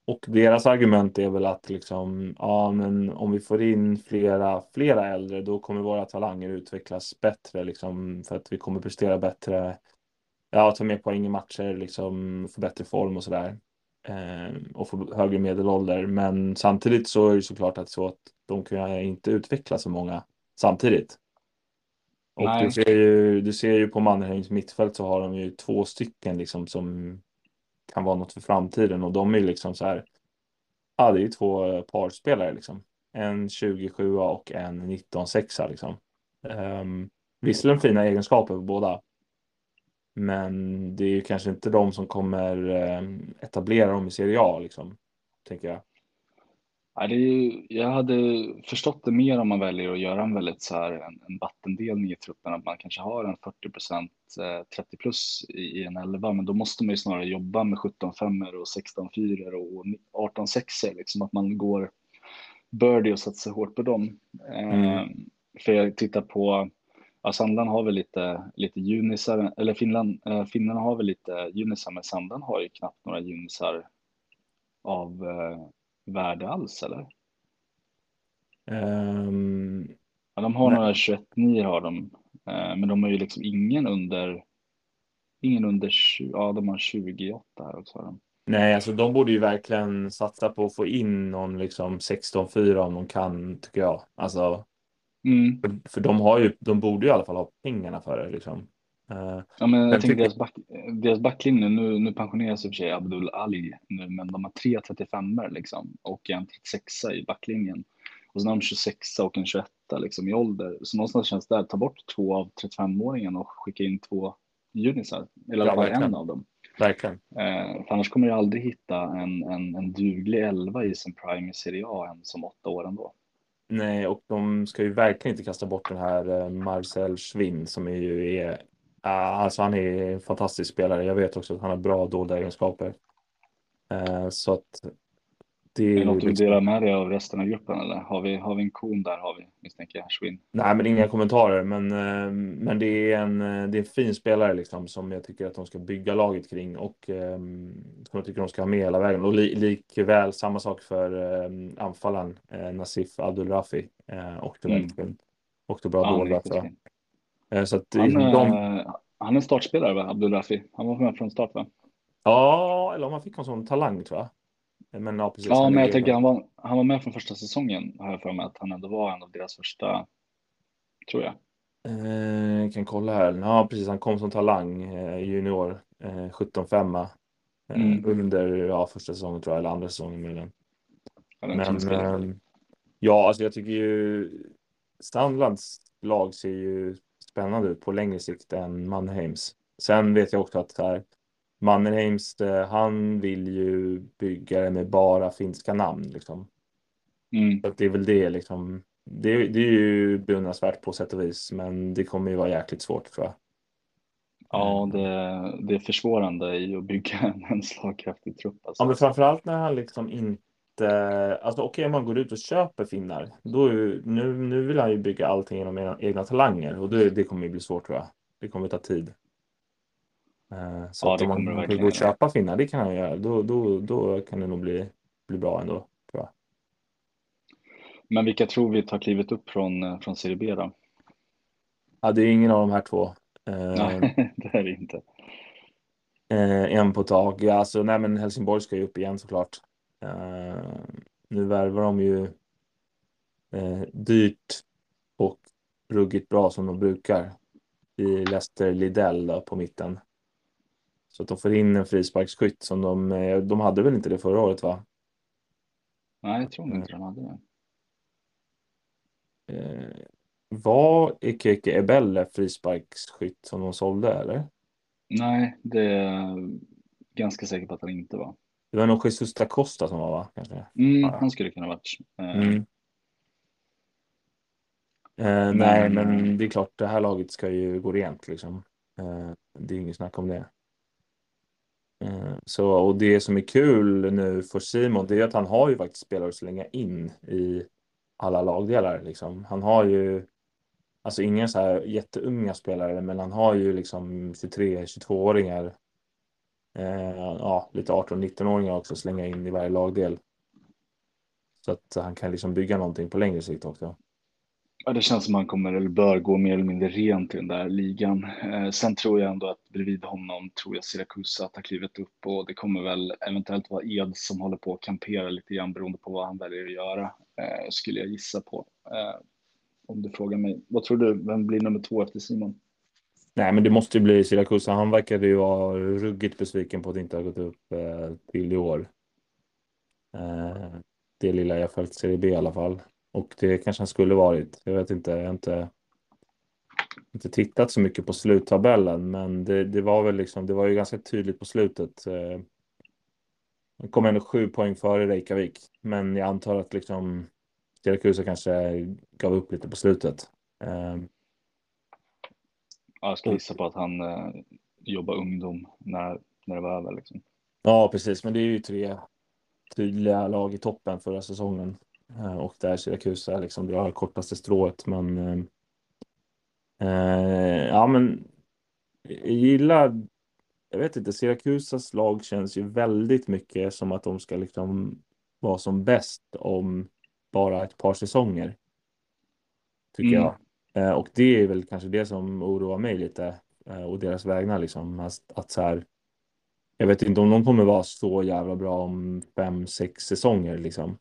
Och deras argument är väl att liksom, ja, men om vi får in flera, flera äldre, då kommer våra talanger utvecklas bättre, liksom, för att vi kommer prestera bättre, ja, ta mer poäng i matcher, liksom, få bättre form och sådär. Eh, och få högre medelålder. Men samtidigt så är det såklart att så att de kan inte utveckla så många samtidigt. Och du ser, ju, du ser ju på Mannerheims mittfält så har de ju två stycken liksom som kan vara något för framtiden och de är liksom så här. Ja, det är ju två eh, parspelare liksom. En 27 och en 19 sexa liksom. Um, visserligen fina egenskaper på båda. Men det är ju kanske inte de som kommer um, etablera dem i Serie A liksom. Tänker jag. Ja, det är, jag hade förstått det mer om man väljer att göra en väldigt så här en, en vattendelning i truppen, att man kanske har en 40 procent 30 plus i, i en 11, men då måste man ju snarare jobba med 17 femmor och 16 fyror och 18 sexor, liksom att man går birdie och satsar hårt på dem. Mm. Eh, för jag tittar på, ja, Sandland har väl lite, lite junisar, eller Finland, eh, finnarna har väl lite junisar, men Sandland har ju knappt några junisar av eh, värde alls eller? Um, ja, de har nej. några 21 har de, uh, men de har ju liksom ingen under ingen under 20, ja de har 28 här också. Har de. Nej, alltså de borde ju verkligen satsa på att få in någon liksom 16-4 om de kan, tycker jag. Alltså, Mm. för, för de har ju, de borde ju i alla fall ha pengarna för det liksom. Eh, Ja, men jag tänker tycker- deras, back, deras backlinje, nu, nu pensioneras i och för sig Abdul Ali nu, men de har tre 35 liksom och en 36 i backlinjen. Och sen har de 26 och en 21 liksom i ålder. Så någonstans känns det där, ta bort två av 35-åringen och skicka in två junisar. Eller i alla fall en av dem. verkligen. Eh, annars kommer jag aldrig hitta en, en, en duglig elva i sin prime i Serie A än som åtta år ändå. Nej, och de ska ju verkligen inte kasta bort den här eh, Marcel Schwinn som är ju är, ah, alltså han är en fantastisk spelare. Jag vet också att han har bra dolda egenskaper. Eh, så att det Är det något du liksom, dela med dig av resten av gruppen eller har vi, har vi en kon där har vi misstänker jag, Schwinn. nej, men inga kommentarer. Men, eh, men det är en, eh, det är en fin spelare liksom som jag tycker att de ska bygga laget kring och eh, som jag tycker de ska ha med hela vägen. Och li, likväl samma sak för eh, anfallaren eh, Nasif Abdulrafi. Eh, och det Mm. Och det bra Ja, dolda. Så. Eh, så att Han, de, eh, han är startspelare va, Abdul Rafi? Han var med från start va? Ja, eller om man fick en sån talang tror jag. Men ja, precis. Ja, han men jag tänker han var, han var med från första säsongen har jag för mig att han ändå var en av deras första, tror jag. Eh, kan kolla här. Ja, precis. Han kom som talang eh, junior. Eh, 17-5 eh, Mm. under ja, första säsongen tror jag, eller andra säsongen möjligen. Han en Men fin spelare. eh, ja, alltså jag tycker ju Strandlands lag ser ju spännande ut på längre sikt än Mannheims. Sen vet jag också att här, Mannheims, eh, han vill ju bygga det med bara finska namn liksom. Mm. Så det är väl det liksom. Det, det är ju beundransvärt på sätt och vis, men det kommer ju vara jäkligt svårt tror jag. Ja, det, det är försvårande i att bygga en, (laughs) en slagkraftig trupp. Alltså. Ja, men framförallt när han liksom inte, alltså okej om man går ut och köper finnar, då ju, nu, nu vill han ju bygga allting genom egna, egna talanger och det, det kommer ju bli svårt tror jag. Det kommer ta tid. Eh, Så Ja, att om man vill gå och köpa finnar, det kan han göra, då, då, då kan det nog bli, bli bra ändå, tror jag. Men vilka tror vi tar klivet upp från, eh, från Serie B då? Ja, det är ingen av de här två. Eh, Nej, (laughs) det är det inte. Eh, en på ett tag. Ja, alltså, nej, men Helsingborg ska ju upp igen såklart. Eh, nu värvar de ju eh, dyrt och ruggigt bra som de brukar i Leicester Lidell då, på mitten. Så att de får in en frisparksskytt som de, eh, de hade väl inte det förra året va? Nej, jag tror inte de hade det. Eh, var Ekeke Ebelle frisparksskytt som de sålde eller? Nej, det är jag ganska säker på att han inte var. Det var nog Jesus da Costa som var va? Kanske? Mm, Ja. han skulle kunna varit. Eh, Mm. Eh, Men- nej, men det är klart, det här laget ska ju gå rent liksom. Eh, det är inget snack om det. Eh, så, och det som är kul nu för Simon, det är att han har ju faktiskt spelare att slänga in i alla lagdelar. Liksom. Han har ju, alltså inga så här jätteunga spelare, men han har ju liksom 23-22-åringar. Eh, ja, lite 18-19-åringar också slänga in i varje lagdel. Så att han kan liksom bygga någonting på längre sikt också. Ja, det känns som han kommer eller bör gå mer eller mindre rent i den där ligan. Eh, sen tror jag ändå att bredvid honom tror jag Siracusa har klivit upp och det kommer väl eventuellt vara Ed som håller på att kampera lite grann beroende på vad han väljer att göra. Eh, skulle jag gissa på. Eh, om du frågar mig. Vad tror du? Vem blir nummer två efter Simon? Nej, men det måste ju bli Siracusa. Han verkade ju vara ruggigt besviken på att inte ha gått upp eh, till i år. Eh, det lilla jag följt Serie B i alla fall. Och det kanske han skulle varit. Jag vet inte. Jag har inte, inte tittat så mycket på sluttabellen, men det, det var väl liksom. Det var ju ganska tydligt på slutet. Eh, han kom ändå sju poäng före Reykjavik, men jag antar att liksom Siracusa kanske gav upp lite på slutet. Eh, jag skulle gissa på att han eh, jobbar ungdom när, när det var över. Liksom. Ja, precis. Men det är ju tre tydliga lag i toppen förra säsongen. Eh, Och där Siracusa liksom drar kortaste strået. Men eh, eh, ja, men jag gillar. Jag vet inte, Siracusas lag känns ju väldigt mycket som att de ska liksom vara som bäst om bara ett par säsonger. Tycker Mm. jag. Eh, Och det är väl kanske det som oroar mig lite. eh, och deras vägnar liksom. Att, att så här, jag vet inte om de kommer vara så jävla bra om fem, sex säsonger liksom.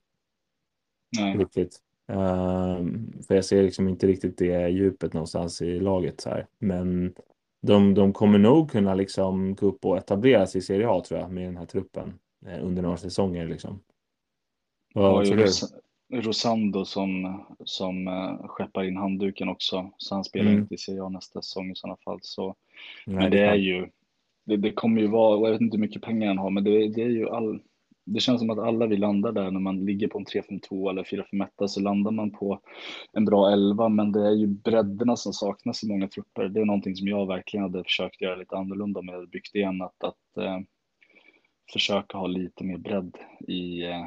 Nej. Riktigt. Um, för jag ser liksom inte riktigt det djupet någonstans i laget så här. Men de, de kommer nog kunna liksom gå upp och etablera sig i Serie A tror jag med den här truppen eh, under några säsonger liksom. Vad tror du? Rosando som, som uh, skeppar in handduken också, så han spelar mm. inte i Serie A nästa säsong i sådana fall. Så, Nej, men det, är ju, det, det, kommer ju vara, och jag vet inte hur mycket pengar han har, men det, det är ju all, det känns som att alla vill landa där när man ligger på en 3-5-2 eller 4-5-1 så landar man på en bra 11 men det är ju bredderna som saknas i många trupper. Det är någonting som jag verkligen hade försökt göra lite annorlunda om jag hade byggt igen att, att eh, försöka ha lite mer bredd i, eh,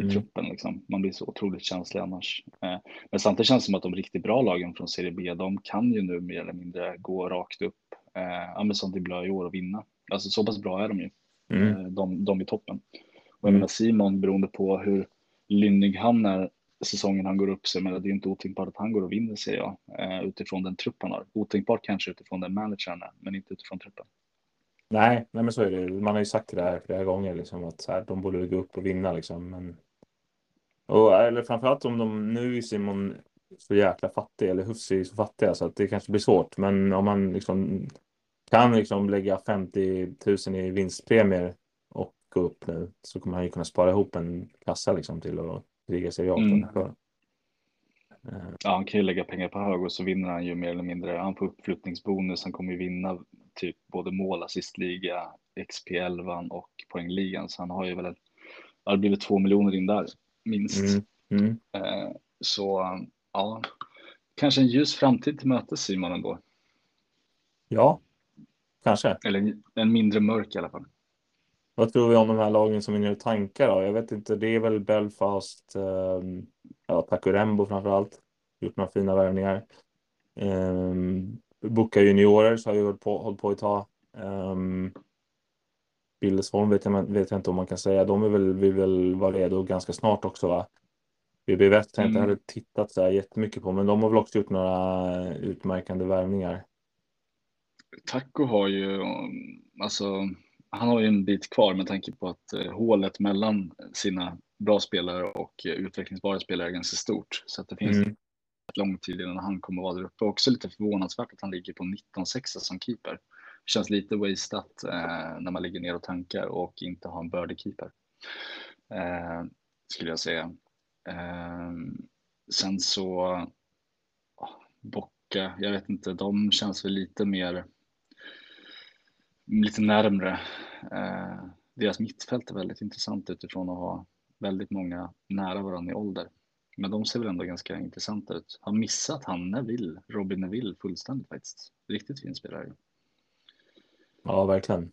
i mm. truppen. Liksom. Man blir så otroligt känslig annars. Eh, men samtidigt känns det som att de riktigt bra lagen från Serie B, de kan ju nu mer eller mindre gå rakt upp. Eh, ja, men som det blir i år och vinna. Alltså så pass bra är de ju mm. Eh, de, de i toppen. Och jag mm. menar Simon, beroende på hur lynnig han är säsongen han går upp så men det är inte otänkbart att han går och vinner ser jag utifrån den trupp han har. Otänkbart kanske utifrån den managern är, men inte utifrån truppen. Nej, nej, men så är det. Man har ju sagt det här flera gånger liksom att så här, de borde gå upp och vinna liksom. Men... Och, eller framförallt om de nu är Simon så jäkla fattig eller Hufsi är så fattiga så att det kanske blir svårt. Men om man liksom kan liksom lägga 50 000 i vinstpremier och gå upp nu så kommer han ju kunna spara ihop en kassa liksom till att kriga sig mm. Ja, han kan ju lägga pengar på hög och så vinner han ju mer eller mindre. Han får uppflyttningsbonus. Han kommer ju vinna typ både mål, assistliga, XP11 och poängligan. Så han har ju väl, det har blivit två miljoner in där minst. Mm. Mm. Eh, så ja, kanske en ljus framtid till mötes Simon ändå. Ja, Kanske. Eller en mindre mörk i alla fall. Vad tror vi om de här lagen som vinner tankar då? Jag vet inte, det är väl Belfast, um, ja, Takurembo framför allt. Gjort några fina värvningar. Um, Boka juniorer så har ju hållit på, hållit på ett tag. Um, Billesholm vet jag, vet jag inte om man kan säga. De är väl, vill väl vara redo ganska snart också va? BB Väst har jag inte mm. heller tittat så här jättemycket på, men de har väl också gjort några utmärkande värvningar. Taco har ju, alltså, han har ju en bit kvar med tanke på att eh, hålet mellan sina bra spelare och eh, utvecklingsbara spelare är ganska stort. Så att det finns mm. lång tid innan han kommer vara där uppe. Också lite förvånansvärt att han ligger på 19-6 som keeper. Det känns lite wasteat eh, när man ligger ner och tankar och inte har en birdie keeper. Eh, skulle jag säga. Eh, sen så, ah, Bocka, jag vet inte, de känns väl lite mer lite närmre. Eh, deras mittfält är väldigt intressant utifrån att ha väldigt många nära varandra i ålder. Men de ser väl ändå ganska intressanta ut. Har missat han Neville, Robin Neville fullständigt faktiskt. Riktigt fin spelare. Ja, verkligen.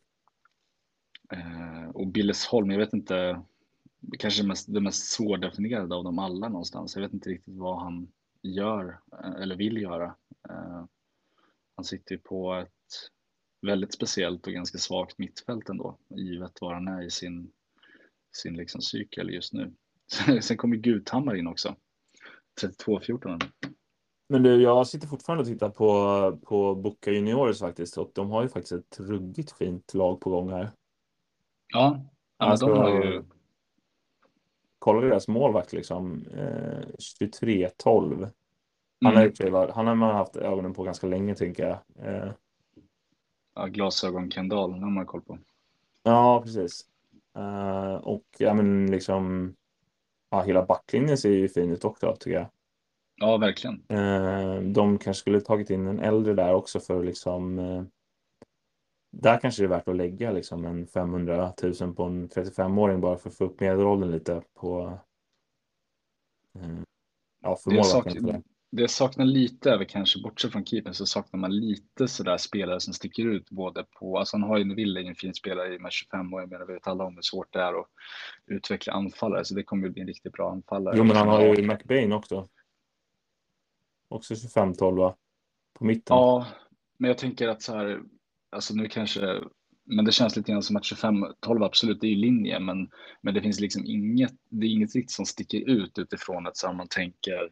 Eh, och Billesholm, jag vet inte, kanske det mest, det mest svårdefinierade av dem alla någonstans. Jag vet inte riktigt vad han gör eh, eller vill göra. Eh, han sitter ju på ett väldigt speciellt och ganska svagt mittfält ändå, givet var han är i sin, sin liksom cykel just nu. (laughs) Sen kommer Guthammar in också, 32-14. Men du, jag sitter fortfarande och tittar på, på Boca Juniors faktiskt och de har ju faktiskt ett ruggigt fint lag på gång här. Ja, alltså, de har ju... Kolla deras målvakt liksom, eh, 23-12. Han, mm. han har man haft ögonen på ganska länge tänker jag. Eh, ja, glasögon Kendall, har man koll på. Ja, precis. Uh, och ja, men liksom. Ja, hela backlinjen ser ju fin ut också tycker jag. Ja, verkligen. Uh, de kanske skulle tagit in en äldre där också för liksom. Uh, där kanske det är värt att lägga liksom en 500 000 på en 35-åring bara för att få upp medelåldern lite på. ja, för det jag saknar lite över kanske, bortsett från keepern, så saknar man lite sådär spelare som sticker ut både på, alltså han har ju en Ville, en fin spelare i med 25 och jag menar vi vet alla om hur svårt det är att utveckla anfallare, så det kommer ju bli en riktigt bra anfallare. Jo, men han har ju McBain också. Också 25-12 va? På mitten. Ja, men jag tänker att så här, alltså nu kanske, men det känns lite grann som att 25-12 absolut, är i linje, men, men det finns liksom inget, det är inget riktigt som sticker ut utifrån att så här, man tänker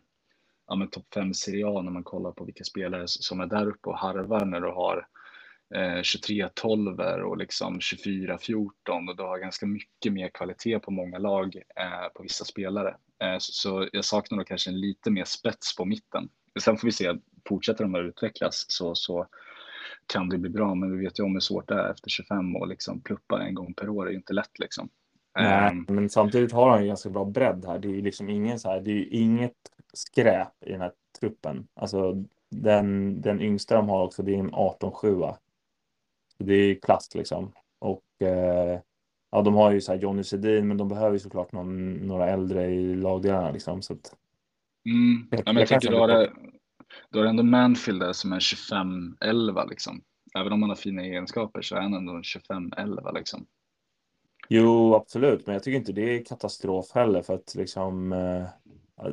ja, men topp 5 Serie A när man kollar på vilka spelare som är där uppe och harvar när du har eh, 23-12 och liksom 24-14 och du har ganska mycket mer kvalitet på många lag eh, på vissa spelare. Eh, så, så, jag saknar nog kanske en lite mer spets på mitten. Sen får vi se, fortsätter de att utvecklas så, så kan det bli bra, men vi vet ju om hur svårt det är efter 25 och liksom pluppa en gång per år är ju inte lätt liksom. Nej, Um, men samtidigt har han ju ganska bra bredd här. Det är ju liksom ingen så här, det är ju inget skräp i den här truppen. Alltså den, den yngsta de har också, det är en 18-7. Det är klass liksom. Och eh, ja, de har ju så här Johnny Sedin, men de behöver ju såklart någon, några äldre i lagdelarna liksom. Så att, mm, Jag- ja, men jag jag tänker då har, då har ändå Manfield där som är 25-11 liksom. Även om han har fina egenskaper så är han ändå en 25-11 liksom. jo, absolut, men jag tycker inte det är katastrof heller för att liksom eh,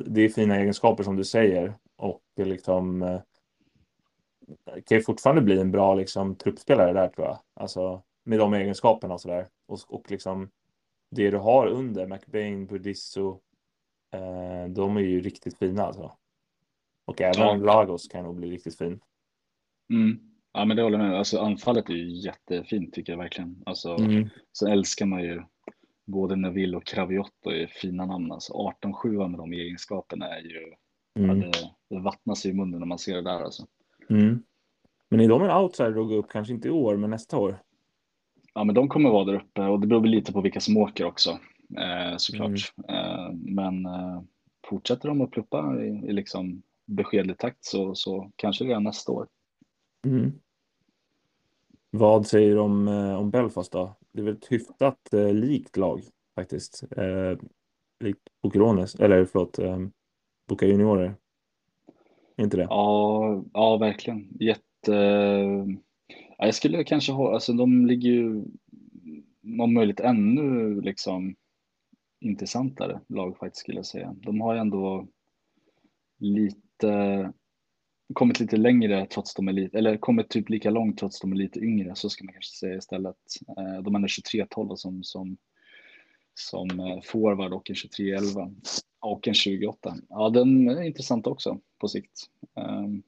det är fina egenskaper som du säger och liksom eh, kan ju fortfarande bli en bra liksom truppspelare där tror jag. Alltså med de egenskaperna och sådär. Och, och liksom det du har under McBain, Burdisso, eh, de är ju riktigt fina alltså. Och även Ja. Lagos kan nog bli riktigt fin. Mm. Ja men det håller jag med. Alltså anfallet är ju jättefint tycker jag verkligen. Alltså, Mm. Så älskar man ju både Neville och Craviotto är fina namn. Alltså 18-7 med de egenskaperna är ju, ja, Mm. det, det vattnas i munnen när man ser det där alltså. Mm. Men är de en outsider att gå upp? Kanske inte i år, men nästa år? Ja men de kommer vara där uppe och det beror lite på vilka som åker också eh, såklart. Eh, men eh, fortsätter de att pluppa i, i liksom beskedlig takt så, så kanske redan nästa år. Mm. Vad säger du om, eh, om Belfast då? Det är väl ett hyfsat likt lag faktiskt. Likt Bokerones, eller förlåt, eh, Boca Juniorer. Inte det? Ja, ja verkligen. Jätte... Ja, jag skulle kanske ha, alltså de ligger ju om möjligt ännu liksom intressantare lag faktiskt skulle jag säga. De har ju ändå lite kommit lite längre trots de är lite, eller kommit typ lika långt trots de är lite yngre så ska man kanske säga istället. Eh, De är 23-12 som, som, som eh, forward och en 23-11 och en 28. Ja, den är intressant också på sikt. Um,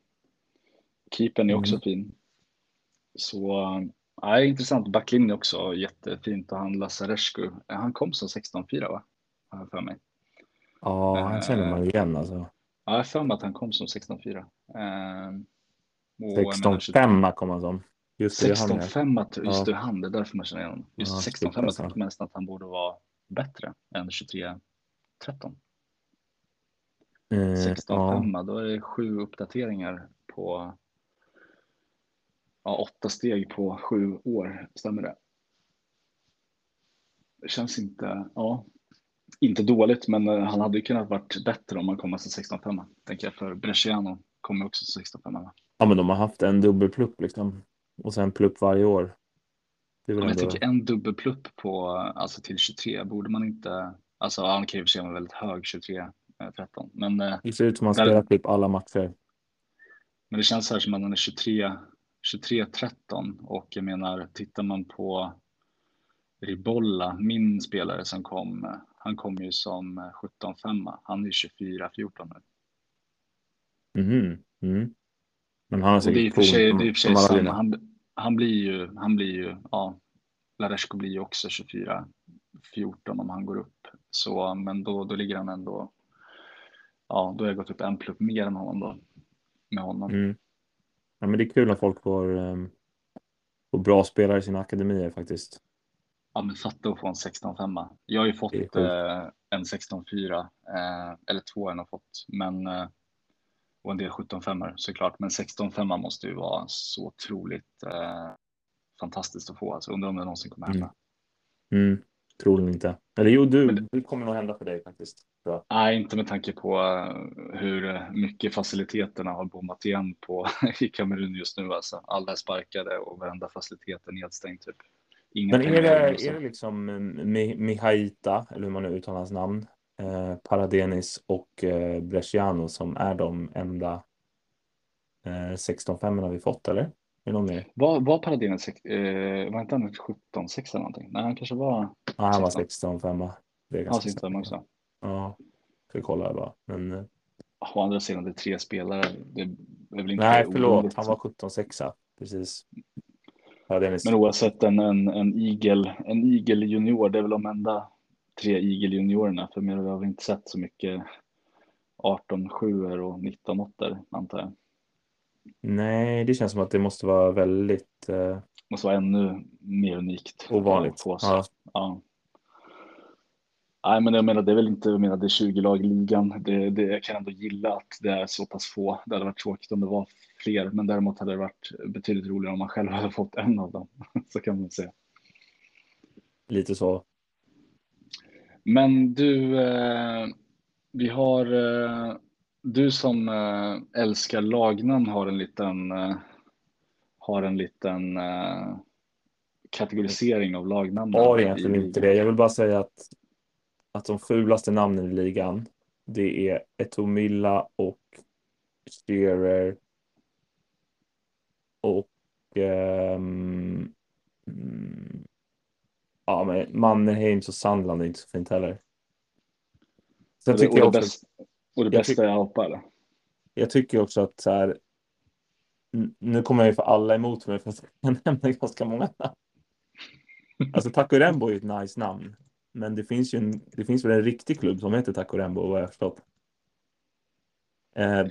keepern är också Mm. fin. Så ja, intressant. Backlinje också jättefint och han Lazarescu, han kom som 16-4 va? Har jag för mig. Ja, han känner man igen alltså. Ja, jag har för mig att han kom som 16-4. Ehm, och jag menar, 16-5 kom han som. Just det, det är han ja. 16-5, att- just Ja. det, han, det är därför man känner igen honom. Just Ja, 16-5, jag tänkte mest att han borde vara bättre än 23-13. Eh, ja. 16-5, då är det sju uppdateringar på ja, åtta steg på sju år, stämmer det? Det känns inte, ja, inte dåligt, men eh, han hade ju kunnat varit bättre om han kom som 16-5, tänker jag, för Bresciano kommer också som 16-5. ja, men de har haft en dubbelplupp liksom. Och sen plupp varje år. Det Ja, men jag ändå... tycker en dubbelplupp på, alltså till 23, borde man inte, alltså han kan ju för väldigt hög 23-13, men, eh, Det ser ut som han spelar typ alla matcher. men det känns här som att han är 23, 23-13 och jag menar, tittar man på Ribolla, min spelare som kom, han kom ju som eh, 17-5, han är ju 24-14 nu. Mhm. Mm. Men han har det är för sig, det är för sig samma, han, han blir ju, han blir ju, ja, Laresco blir ju också 24-14 om han går upp. Så, men då, då ligger han ändå, ja, då har jag gått upp en plupp mer än honom då. Med honom. Mm. Ja, men det är kul när folk får, um, får bra spelare i sina akademier faktiskt. Ja, men fatta att få en 16-5. Jag har ju fått eh, en 16-4, eh, eller två har jag fått, men eh, och en del 17-5 såklart. Men 16-5 måste ju vara så otroligt eh, fantastiskt att få. Alltså, undrar om det någonsin kommer hända. Mm. Mm. Troligen inte. Eller jo, du, det- det kommer nog hända för dig faktiskt. jag. Nej, inte med tanke på eh, hur eh, mycket faciliteterna har bommat igen på (laughs) i Kamerun just nu. Alltså. Alla är sparkade och varenda facilitet är nedstängd. Typ. Inga Men är det, är det liksom Mi- Mihaita, eller hur man nu uttalar hans namn, eh, Paradenis och eh, Bresciano som är de enda eh, 16-5 vi fått, eller? Är mer? Var, var Paradinen, sex- eh, var inte han 17-6 eller någonting? Nej, han kanske var, Ja, han var 16. 16-5. Det är ganska var 16 säkert. också. Ja, ska kolla bara. Men, eh, å andra sidan, det är tre spelare. Det är väl inte Nej, förlåt. oroligt. Han var 17-6. Precis. Ja, Men oavsett en, en, en Eagle, en Eagle junior, det är väl de enda tre Eagle juniorerna. För mer har vi inte sett så mycket 18 7 och 19 8 antar jag. Nej, det känns som att det måste vara väldigt eh, måste vara ännu mer unikt. ovanligt. På. Ja. Ja. Nej, men jag menar, det är väl inte, jag menar, det är 20 lag i ligan. Det, det, jag kan ändå gilla att det är så pass få. Det hade varit tråkigt om det var fler, men däremot hade det varit betydligt roligare om man själv hade fått en av dem. (laughs) Så kan man säga. Lite så. Men du, eh, vi har, eh, du som eh, älskar lagnamn har en liten, eh, har en liten eh, kategorisering av lagnamn. Har egentligen inte det. Jag vill bara säga att, att de fulaste namnen i ligan, det är Etomilla och Shearer och mm, ja, men Mannerheims och Sandland är inte så fint heller. Sen tycker jag också, och det jag bästa är eller? jag tycker också att så här, nu kommer jag ju få alla emot mig för att jag nämner ganska många namn. Alltså Taco Rembo är ett nice namn. Men det finns ju en, det finns väl en riktig klubb som heter Taco Rembo vad jag förstått. Eh,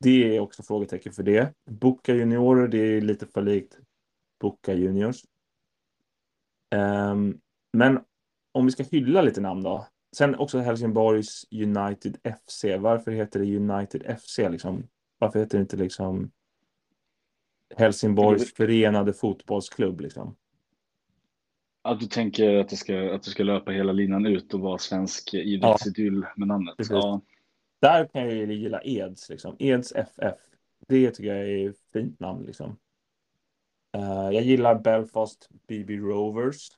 det är också frågetecken för det. Boca Juniorer, det är lite för likt Boca Juniors. Ehm, men om vi ska hylla lite namn då. Sen också Helsingborgs United FC. Varför heter det United FC liksom? Varför heter det inte liksom Helsingborgs förenade fotbollsklubb liksom? Att du tänker att det ska, att du ska löpa hela linan ut och vara svensk idrottsidyll med namnet? Precis. Ja. Där kan jag ju gilla Eds liksom. Eds FF. Det tycker jag är ett fint namn liksom. Eh, jag gillar Belfast BB Rovers.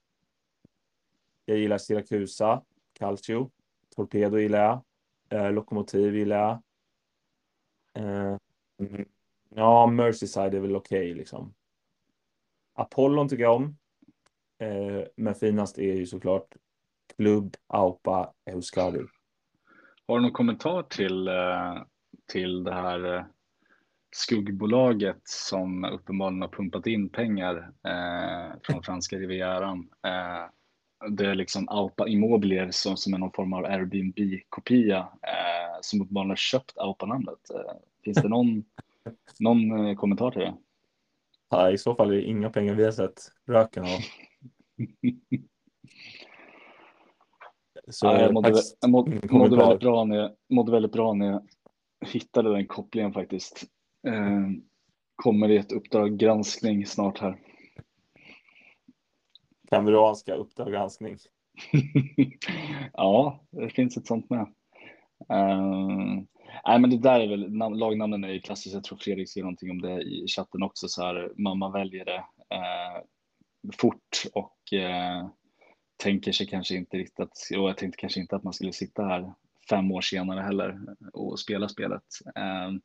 Jag gillar Siracusa, Calcio, Torpedo gillar jag. Eh, Lokomotiv gillar jag. Eh, mm, ja, Merseyside är väl okej liksom. Apollon tycker jag om. Eh, men finast är ju såklart Klubb Aupa Euskadi. Har du någon kommentar till, eh, till det här eh, skuggbolaget som uppenbarligen har pumpat in pengar eh, från franska rivieran? Eh, det är liksom Aupa Immobilier som, som är någon form av Airbnb-kopia eh, som uppenbarligen har köpt Aupa-namnet. Eh, finns det någon, (laughs) någon eh, kommentar till det? Ja, I så fall är det inga pengar vi har sett röken av. (laughs) Så Ja, jag mådde, jag mådde, mådde, väldigt bra när jag, mådde väldigt bra när jag hittade den kopplingen faktiskt. Eh, kommer i ett uppdrag granskning snart här. Kameranska Uppdrag granskning. (laughs) ja, det finns ett sånt med. Uh, nej, men det där är väl, lagnamnen är ju klassiskt. Jag tror Fredrik skrev någonting om det i chatten också. Så här, mamma väljer det uh, fort och uh, tänker sig kanske inte riktigt att, och jag tänkte kanske inte att man skulle sitta här fem år senare heller och spela spelet. Ehm,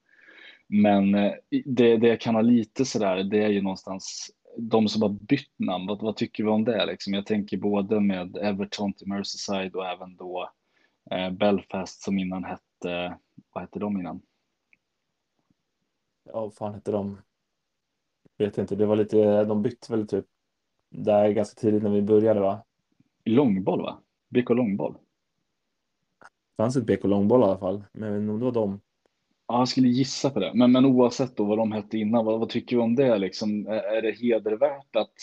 men eh, det, det jag kan ha lite sådär, det är ju någonstans de som har bytt namn, vad, vad tycker vi om det? Liksom? Jag tänker både med Everton till Merseyside och även då eh, Belfast som innan hette, vad hette de innan? Ja, vad fan hette de? Vet inte, det var lite, de bytte väl typ där ganska tidigt när vi började va? Långboll va? BK Långboll? Det fanns ett BK Långboll i alla fall, men jag vet inte om det var dem. Ja, jag skulle gissa på det. Men, men oavsett då vad de hette innan, vad, vad tycker vi om det? Liksom? Är, det hedervärt att,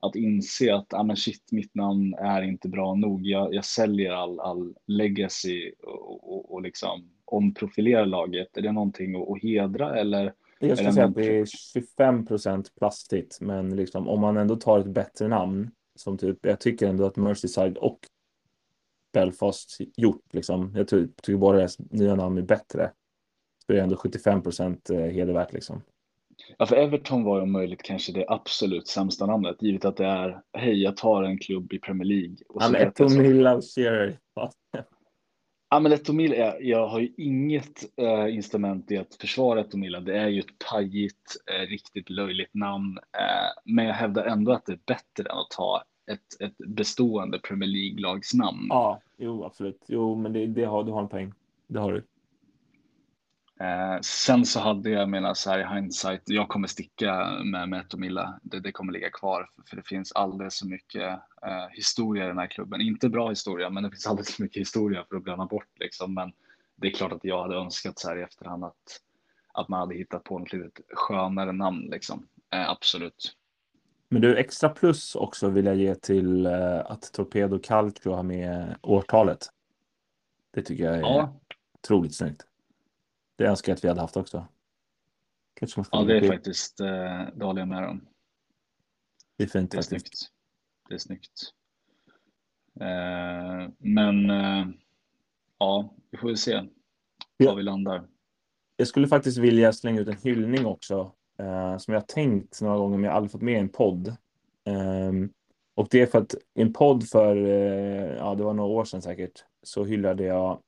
att inse att ah, men shit, mitt namn är inte bra nog. Jag, jag säljer all, all legacy och, och, och liksom omprofilerar laget. Är det någonting att, att hedra eller? Jag skulle säga att det är 25 procent plastigt, men liksom om man ändå tar ett bättre namn, som typ, jag tycker ändå att Merseyside och Belfast gjort liksom, jag ty- tycker båda deras nya namn är bättre. Det är ändå 75 procent hedervärt liksom. Ja, för Everton var ju om möjligt kanske det absolut sämsta namnet, givet att det är hej, jag tar en klubb i Premier League. Och Ja, så men jag så. Etomilla och Shearer. Ja. Ja, men Etomil är, jag har ju inget eh, instrument i att försvara Etomila. Det är ju ett pajigt, eh, riktigt löjligt namn. Eh, men jag hävdar ändå att det är bättre än att ta ett, ett bestående Premier League-lags namn. Ja, jo, absolut. Jo, men det, det har, du har en poäng. Det har du. Eh, sen så hade jag menat så här i hindsight, jag kommer sticka med Met och Milla. Det, det, kommer ligga kvar för det finns alldeles för mycket eh, historia i den här klubben. Inte bra historia, men det finns alldeles för mycket historia för att glömma bort liksom. Men det är klart att jag hade önskat så här i efterhand att, att man hade hittat på något lite skönare namn liksom. Eh, absolut. Men du, extra plus också vill jag ge till eh, att Torpedo Calcio har med årtalet. Det tycker jag är ja. otroligt snyggt. Det önskar jag att vi hade haft också. ja, det är faktiskt, eh, det håller jag med om. Det är fint det är faktiskt. Snyggt. Det är snyggt. Eh, men eh, ja, vi får väl se var ja. vi landar. Jag skulle faktiskt vilja slänga ut en hyllning också eh, som jag tänkt några gånger men jag har aldrig fått med i en podd. Eh, och det är för att i en podd för, ja det var några år sedan säkert, så hyllade jag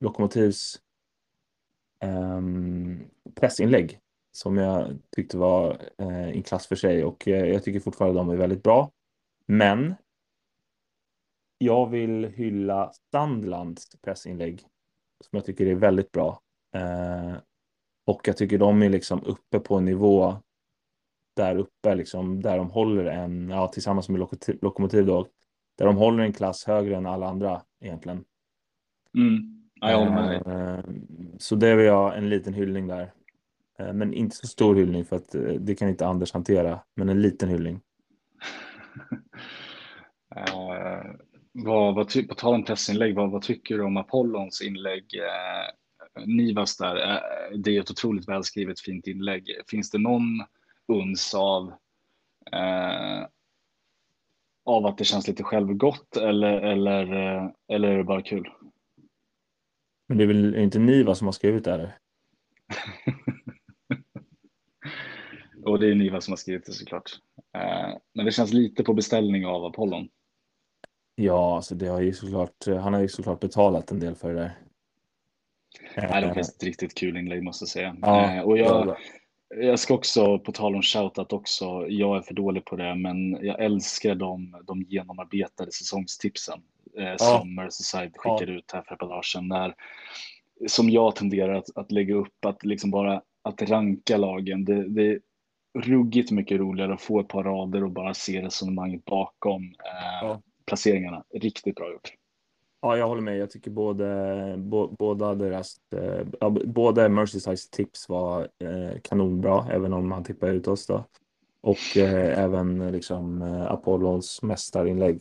Lokomotivs Ehm, pressinlägg som jag tyckte var eh, en klass för sig och eh, jag tycker fortfarande de är väldigt bra. Men jag vill hylla Sandlands pressinlägg som jag tycker är väldigt bra. Eh, och jag tycker de är liksom uppe på en nivå där uppe, liksom, där de håller en, ja, tillsammans med Lokomotiv då, där de håller en klass högre än alla andra egentligen. Mm. Ja, jag håller med dig. Eh, så det vill jag en liten hyllning där. Eh, men inte så stor hyllning för att eh, det kan inte Anders hantera. Men en liten hyllning. uh, (laughs) vad, vad på tal om pressinlägg, vad, vad tycker du om Apollons inlägg? Nivas där, det är ett otroligt välskrivet fint inlägg. Finns det någon uns av av att det känns lite självgott eller, eller, eller är det bara kul? Men det är väl inte Niva som har skrivit det här? (laughs) Och det är Niva som har skrivit det såklart. Eh, men det känns lite på beställning av Apollon. Ja, alltså det har ju såklart, han har ju såklart betalat en del för det där. Nej, det var faktiskt ett riktigt kul inlägg måste jag säga. Ja, eh, och jag, jag ska också, på tal om shoutout också, jag är för dålig på det, men jag älskar de, de genomarbetade säsongstipsen eh, som Merseyside skickade ut här för ett par dagar sedan. När, som jag tenderar att, att lägga upp, att liksom bara att ranka lagen. Det, det är ruggigt mycket roligare att få ett par rader och bara se resonemanget bakom eh, ja. placeringarna. Riktigt bra gjort. Ja, jag håller med. Jag tycker både, bo, båda deras, eh, både Merseyside tips var eh, kanonbra, även om han tippade ut oss då. Och eh, även liksom eh, Apollons mästarinlägg.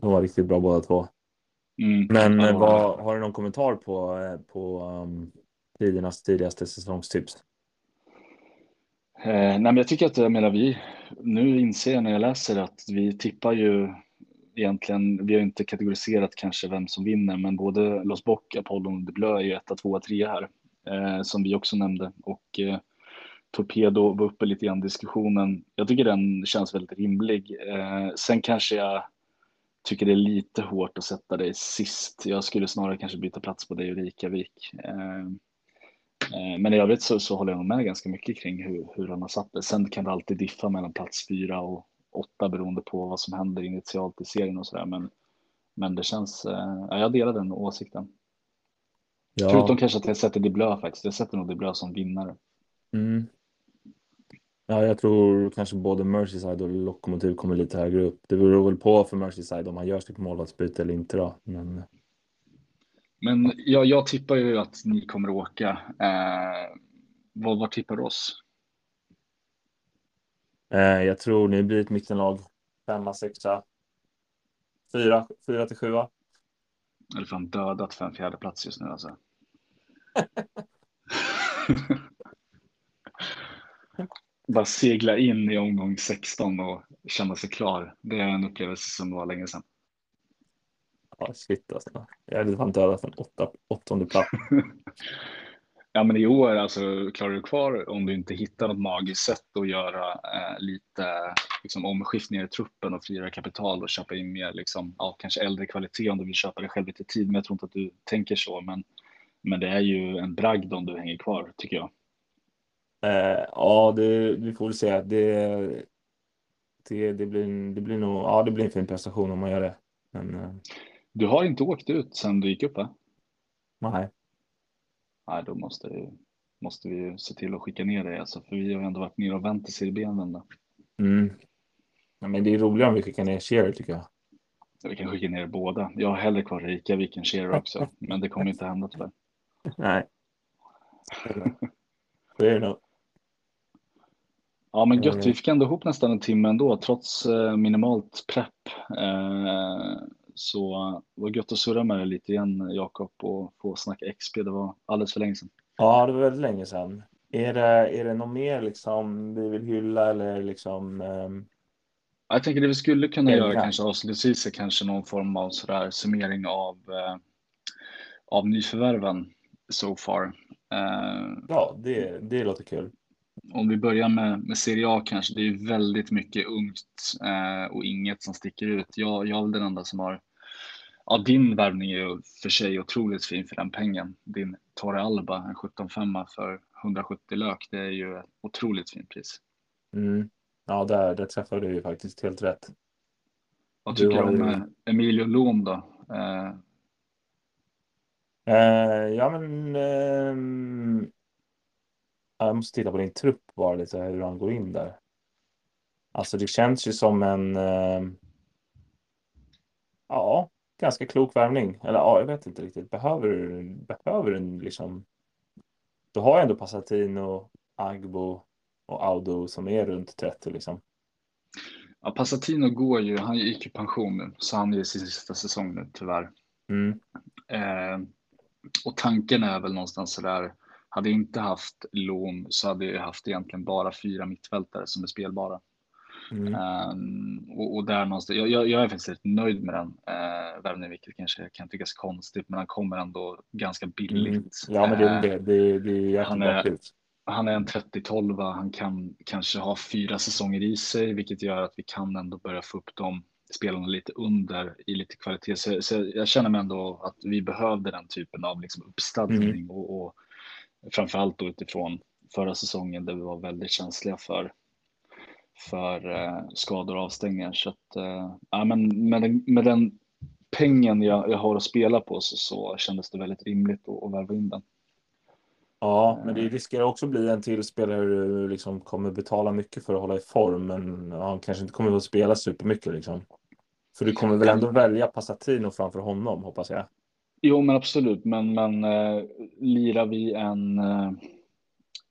De var riktigt bra båda två. Mm. Men ja. vad, har du någon kommentar på, eh, på um, tidernas tidigaste säsongstips? Eh, nej, men jag tycker att jag menar, vi, nu inser jag när jag läser att vi tippar ju egentligen, vi har inte kategoriserat kanske vem som vinner, men både Los Boc, Apollon och De Bleu är ju etta, tvåa, trea här, eh, som vi också nämnde. Och eh, Torpedo var uppe lite grann i diskussionen. Jag tycker den känns väldigt rimlig. Eh, sen kanske jag tycker det är lite hårt att sätta dig sist. Jag skulle snarare kanske byta plats på dig och Rikavik. Eh, eh, men i övrigt så, så håller jag med ganska mycket kring hur, hur han har satt det. Sen kan det alltid diffa mellan plats fyra och åtta beroende på vad som händer initialt i serien och sådär. Men, men det känns, eh, ja, jag delar den åsikten. Ja. Förutom kanske att jag sätter De Blö faktiskt. Jag sätter nog De Blö som vinnare. Mm. Ja, jag tror kanske både Merseyside och Lokomotiv kommer lite högre upp. Det beror väl på för Merseyside om han gör sitt målvaktsbyte eller inte då. Men, men ja, jag tippar ju att ni kommer åka. Eh, vad, vad tippar du oss? Eh, jag tror ni blir ett mittenlag. Femma, sexa, fyra, fyra till sjua. Är fan dödat för en fjärde plats just nu alltså. (laughs) (laughs) (laughs) Bara segla in i omgång 16 och känna sig klar. Det är en upplevelse som var länge sedan. Ja, shit alltså. Jag hade fan dödat en åtta, åttonde plats. (laughs) Ja, men i år alltså, klarar du kvar om du inte hittar något magiskt sätt att göra eh, lite liksom, omskiftningar i truppen och frigöra kapital och köpa in mer, liksom, ja, kanske äldre kvalitet om du vill köpa det själv lite tid. Men jag tror inte att du tänker så. Men, men det är ju en bragd om du hänger kvar, tycker jag. Eh, ja, det, vi får väl se. Det, det, det, blir, det, blir nog, ja, det blir en fin prestation om man gör det. Men, eh. Du har inte åkt ut sedan du gick upp, va? Nej. nej, då måste, måste vi se till att skicka ner det. Alltså, för vi har ändå varit nere och vänt i Serie B en vända. Mm. Ja, men det är roligare om vi skickar ner Shearer tycker jag. Vi kan skicka ner båda. Jag har hellre kvar Reykjavik än Shearer också, (laughs) men det kommer inte hända tyvärr. Nej. Det är det nog. Ja, men gött. Eh. Vi fick ändå ihop nästan en timme ändå, trots eh, minimalt prepp. Eh, så det var gött att surra med dig lite igen, Jakob, och få snacka XP. Det var alldeles för länge sedan. Ja, det var väldigt länge sedan. Är det, är det något mer liksom vi vill hylla eller liksom? ehm, Jag tänker det vi skulle kunna Elva. göra kanske avslutningsvis är kanske någon form av sådär summering av, eh, av nyförvärven so far. Eh, ja, det, det låter kul. Om vi börjar med, med Serie A kanske, det är väldigt mycket ungt eh, och inget som sticker ut. Jag, jag är väl den enda som har, ja din värvning är ju för sig otroligt fin för den pengen. Din Torre Alba, en 17-5 för 170 lök, det är ju ett otroligt fint pris. Mm. Ja, där, där träffade du ju faktiskt helt rätt. Vad tycker du om ju- eh, Emilio Lom då? Eh, Eh, ja, men ehm, jag måste titta på din trupp bara lite hur han går in där. Alltså, det känns ju som en ehm, ja, ganska klok värvning. Eller ja, jag vet inte riktigt. Behöver du behöver du liksom? Du har ju ändå Passatino, Agbo och Audo som är runt 30 liksom. Ja, Passatino går ju, han gick i pension nu, så han är i sin sista säsong nu tyvärr. Mm. Eh, och tanken är väl någonstans sådär, hade jag inte haft lån så hade jag haft egentligen bara fyra mittfältare som är spelbara. Mm. Ehm, och, och där någonstans, jag, jag, jag är faktiskt rätt nöjd med den uh, värvningen, vilket kanske kan tyckas konstigt, men han kommer ändå ganska billigt. Mm. Ja, men det är Eh, det. Det, det är jäkligt han är- han är en 30-12, han kan kanske ha fyra säsonger i sig, vilket gör att vi kan ändå börja få upp de spelarna lite under i lite kvalitet. Så, så jag känner mig ändå att vi behövde den typen av liksom uppstadning och, och framförallt då utifrån förra säsongen där vi var väldigt känsliga för för eh, skador och avstängningar. Så att, eh, ja, men med, den, med den pengen jag, jag har att spela på så, så kändes det väldigt rimligt att, att värva in den. Ja, men det riskerar också bli en till spelare du liksom kommer betala mycket för att hålla i form, men han kanske inte kommer att spela supermycket liksom. För du kommer väl ändå välja Passatino framför honom, hoppas jag. Jo, men absolut. Men, men eh, lirar vi en, eh,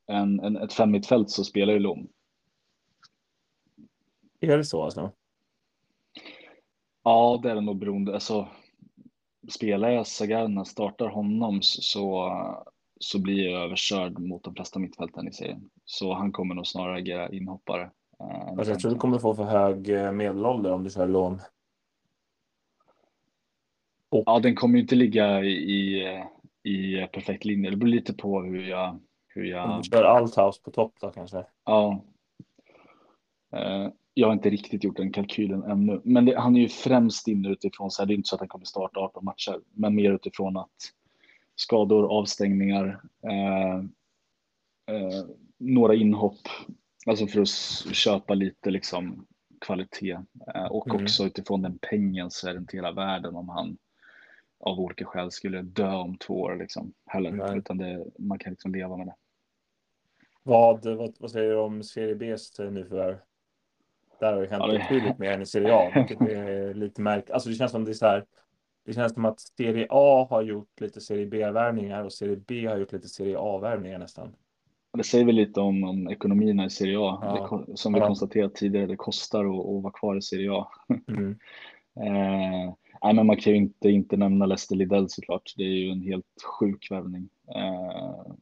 en, en, ett femmittfält så spelar ju Lom. Är det så alltså? Ja, det är det nog beroende. Alltså, spelar jag Sagarna, startar honom så, så, blir jag överkörd mot de flesta mittfälten i serien. Så han kommer nog snarare agera inhoppare. eh, Alltså, jag tror du kommer få för hög eh, medelålder om du kör lån. Ja, den kommer ju inte ligga i, i, perfekt linje. Det beror lite på hur jag... Hur Om jag du kör Althaus på topp då kanske. ja. Eh, Jag har inte riktigt gjort den kalkylen ännu, men det, han är ju främst inne utifrån så här, det är inte så att han kommer starta 18 matcher, men mer utifrån att skador, avstängningar, eh, eh, några inhopp, alltså för att köpa lite liksom kvalitet och Mm. också utifrån den pengen så är det inte hela världen om han av olika skäl skulle dö om två år liksom heller, Nej. utan det, man kan liksom leva med det. Vad, vad, vad säger du om Serie B's nyförvärv? Där har det hänt Ja, det- betydligt mer än i Serie A, vilket är lite märkligt. Alltså det känns som det är så här. Det känns som att Serie A har gjort lite Serie B-värvningar och Serie B har gjort lite Serie A-värvningar nästan. Det säger väl lite om, om ekonomierna i Serie A. Ja. Det, som vi Ja. konstaterat tidigare, det kostar att, att vara kvar i Serie A. Mm. (laughs) Eh, nej, men man kan ju inte, inte nämna Lester Lidell såklart. Det är ju en helt sjuk värvning. Eh,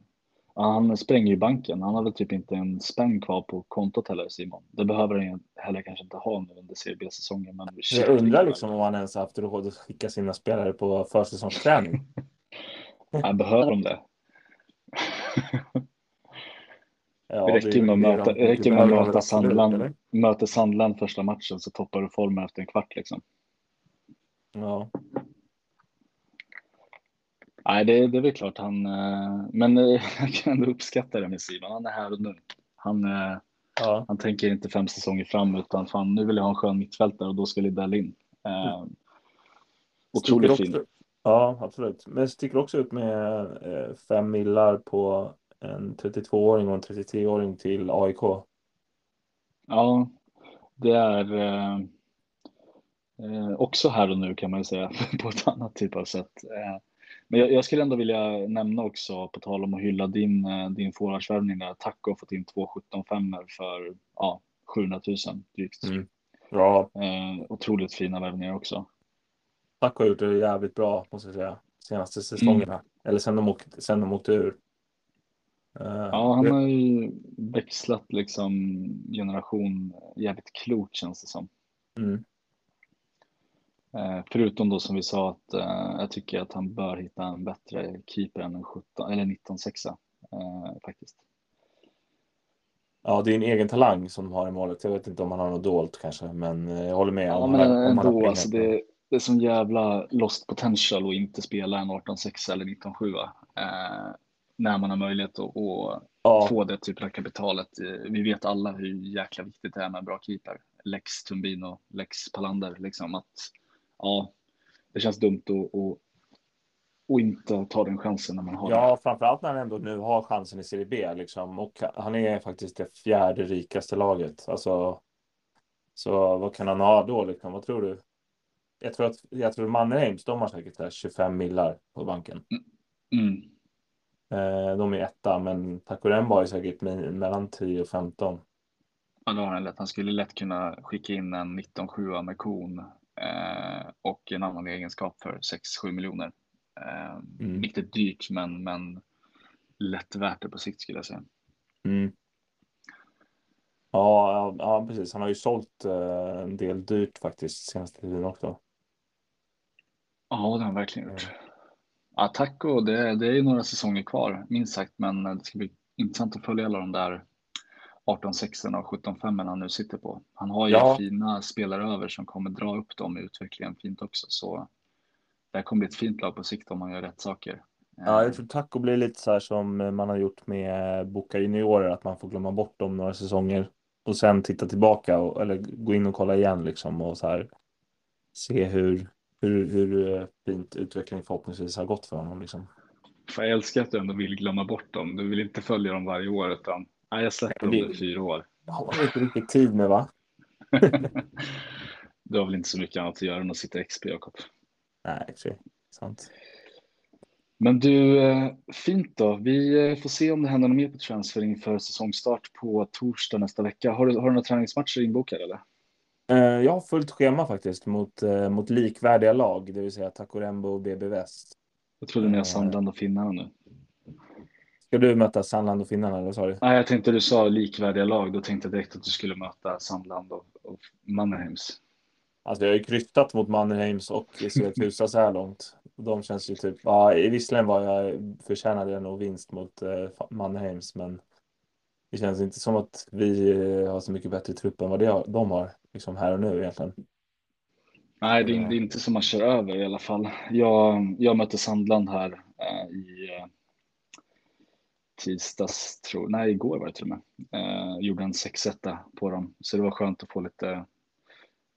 han spränger ju banken. Han har väl typ inte en spänn kvar på kontot heller, Simon. Det behöver han heller kanske inte ha nu under Serie B-säsongen. Men Jag undrar liksom om han ens haft råd att skicka sina spelare på försäsongsträning. (laughs) Nej, behöver de det? (laughs) Ja, Det räcker med att möta, räcker med att möta Sandland, möter Sandland första matchen så toppar du formen efter en kvart liksom. Ja. Nej, det, det är väl klart han, eh, men eh, (laughs) jag kan ändå uppskatta det med Simon. Han är här och nu. Han, eh, ja. han tänker inte fem säsonger fram utan fan, nu vill jag ha en skön mittfältare och då ska Lidell in. Sticker otroligt också, fin. Ja, absolut. Men sticker också ut med fem millar på en 32-åring och en 33-åring till AIK. Ja, det är eh, också här och nu kan man ju säga (laughs) på ett annat typ av sätt. Eh, men jag, jag, skulle ändå vilja nämna också, på tal om att hylla din, eh, din forwardsvärvning där, Taco har fått in två 17 för ja, 700 000 drygt. Mm. Eh, otroligt fina värvningar också. Taco har gjort det jävligt bra, måste jag säga, senaste säsongerna. Mm. Eller sen de, åkte, sen de åkte ur. Uh, ja, han har ju växlat liksom generation jävligt klokt känns det som. Mm. Uh, förutom då som vi sa att uh, jag tycker att han bör hitta en bättre keeper än en 17 eller 19 sexa faktiskt. Ja, det är en egen talang som har i målet. Jag vet inte om han har något dolt kanske, men jag håller med. Ja, men ändå, alltså det, det är sån jävla lost potential att inte spela en 18-6 eller 19-7 eh, när man har möjlighet att, att ja. få det typen av kapitalet. Vi vet alla hur jäkla viktigt det är med en bra keeper. Lex Tumbino, Lex Palander, liksom att ja, det känns dumt att, att, att inte ta den chansen när man har Ja, framförallt när han ändå nu har chansen i Serie B liksom. Och han är faktiskt det fjärde rikaste laget. Alltså, så vad kan han ha då liksom? Vad tror du? jag tror att jag tror Mannerheims, de har säkert där 25 millar på banken. Mm. Eh, de är etta, men Takuremba har säkert mellan 10 och 15. Ja, då har han lätt. Han skulle lätt kunna skicka in en 19-7 med kon och en annan egenskap för 6-7 miljoner. Eh, mm. Riktigt dyrt, men, men lätt värt det på sikt skulle jag säga. Mm. Ja, ja, precis. Han har ju sålt eh, en del dyrt faktiskt senaste tiden också. Ja, det har han verkligen gjort. Ja, taco, det, det är ju några säsonger kvar, minst sagt, men det ska bli intressant att följa alla de där 18 6 och 17 5 han nu sitter på. Han har ju ja. fina spelare över som kommer dra upp dem i utvecklingen fint också, så det här kommer bli ett fint lag på sikt om man gör rätt saker. Ja, jag tror taco blir lite så här som man har gjort med Boca juniorer, att man får glömma bort dem några säsonger och sen titta tillbaka och, eller gå in och kolla igen liksom och så här se hur, hur, hur eh, fint utveckling förhoppningsvis har gått för honom. Liksom. Jag älskar att du ändå vill glömma bort dem. Du vill inte följa dem varje år utan nej, jag släpper dem i fyra år. Det har man inte riktigt tid med va? (laughs) du har väl inte så mycket annat att göra än att sitta i XP Jakob? Nej, det sant. Men du, eh, fint då. Vi eh, får se om det händer något mer på transfer inför säsongstart på torsdag nästa vecka. Har du, har du några träningsmatcher inbokade eller? Eh, jag har fullt schema faktiskt mot, mot likvärdiga lag, det vill säga Takorembo och BB Väst. Jag trodde ni har Sandland och Finnarna nu. Ska du möta Sandland och Finnarna eller sa du? Nej, jag tänkte du sa likvärdiga lag. Då tänkte jag direkt att du skulle möta Sandland och, och Mannerheims. Alltså jag har ju kryttat mot Mannerheims och Syracuse så här långt. De känns ju typ, ja visserligen var jag förtjänade jag nog vinst mot eh, Mannerheims men det känns inte som att vi eh, har så mycket bättre trupp än vad det, de har liksom här och nu egentligen. Nej, det är, det är inte som man kör över i alla fall. Jag, jag mötte Sandland här eh, i eh, tisdags, tror, nej igår var det till och med. Eh, gjorde en 6-1 på dem, så det var skönt att få lite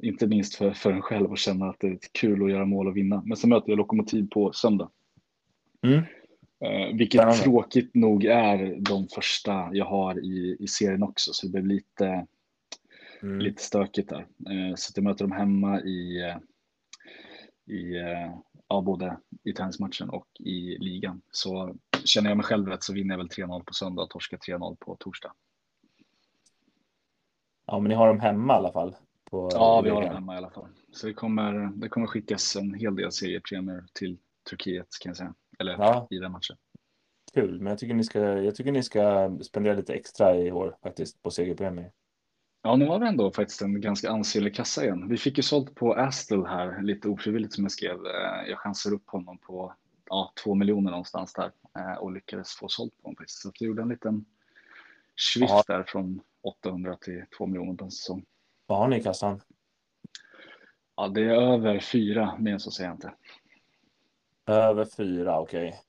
inte minst för, för en själv att känna att det är kul att göra mål och vinna. Men så möter jag Lokomotiv på söndag. Mm. Eh, vilket Spännande. tråkigt nog är de första jag har i, i serien också, så det blir lite, mm. lite stökigt där. Eh, så jag möter dem hemma i, eh, i eh, ja, både i tennismatchen och i ligan. Så känner jag mig själv rätt så vinner jag väl 3-0 på söndag och torskar 3-0 på torsdag. Ja, men ni har dem hemma i alla fall. På ja, vi har dem hemma i alla fall. Så det kommer, det kommer skickas en hel del seriepremier till Turkiet kan jag säga. Eller ja. i den matchen. Kul, men jag tycker, ni ska, jag tycker ni ska spendera lite extra i år faktiskt på segerpremier. Ja, nu har vi ändå faktiskt en ganska ansenlig kassa igen. Vi fick ju sålt på Astle här, lite ofrivilligt som jag skrev. Eh, jag chansade upp honom på ja, två miljoner någonstans där och lyckades få sålt på honom. Så jag gjorde en liten swift ja. där från 800 till 2 miljoner på en säsong. Vad har ni i kassan? Ja, det är över fyra, mer så säger jag inte. Över fyra, okej. Okay.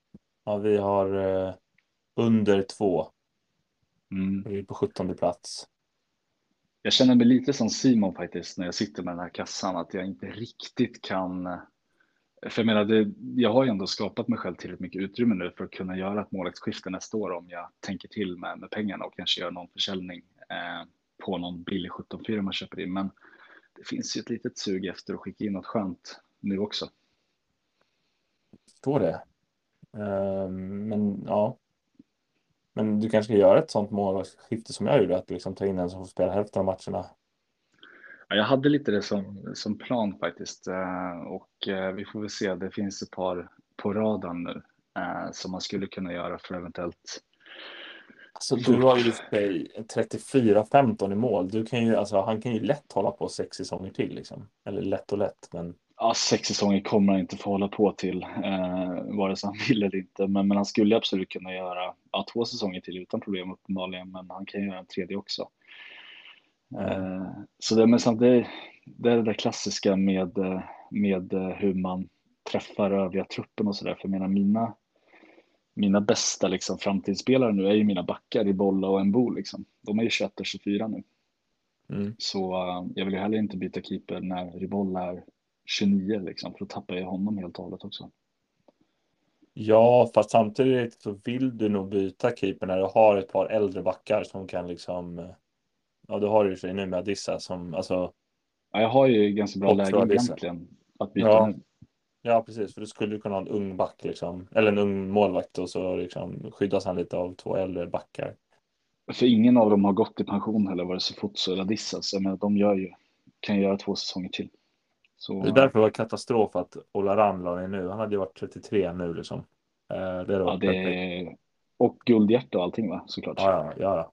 Ja, vi har eh, under två. Mm. Vi är på 17 plats. Jag känner mig lite som Simon faktiskt när jag sitter med den här kassan, att jag inte riktigt kan för jag menar, det, jag har ju ändå skapat mig själv tillräckligt mycket utrymme nu för att kunna göra ett målvaktsskifte nästa år om jag tänker till med, med pengarna och kanske gör någon försäljning eh, på någon billig 17-4 man köper in. Men det finns ju ett litet sug efter att skicka in något skönt nu också. Står det. Um, men ja. Men du kanske ska göra ett sånt målvaktsskifte som jag gjorde, att liksom ta in en som får spela hälften av matcherna. Ja, jag hade lite det som, som plan faktiskt uh, och uh, vi får väl se. Det finns ett par på radarn nu uh, som man skulle kunna göra för eventuellt Alltså, du har ju 34-15 i mål. Du kan ju, alltså, han kan ju lätt hålla på sex säsonger till. Liksom. Eller lätt och lätt. Men... Ja, sex säsonger kommer han inte få hålla på till, eh, vare sig han vill eller inte. Men, men han skulle absolut kunna göra ja, två säsonger till utan problem uppenbarligen. Men han kan göra en tredje också. Mm. Eh, så det, men samt, det, det är det där klassiska med, med hur man träffar övriga truppen och sådär. För jag menar, mina mina bästa liksom, framtidsspelare nu är ju mina backar i Bolla och Embo. Liksom. De är ju 21 och 24 nu. Mm. Så jag vill ju heller inte byta keeper när Ribolla är 29 liksom, för då tappar jag honom helt och hållet också. Ja, fast samtidigt så vill du nog byta keeper när du har ett par äldre backar som kan liksom. Ja, du har ju sig nu med Adissa som alltså. Ja, jag har ju ganska bra läge egentligen att byta ja. nu. Ja, precis. För du skulle kunna ha en ung back, liksom. eller en ung målvakt och så liksom, skyddas han lite av två äldre backar. För ingen av dem har gått i pension heller, vare sig Fotso eller Dissas. Jag menar, de gör ju, kan göra två säsonger till. Så... Det är därför det var katastrof att Ola Ram la nu. Han hade ju varit 33 nu liksom. Eh, det ja, det... Och guldhjärta och allting va, såklart. Ja, ja. ja.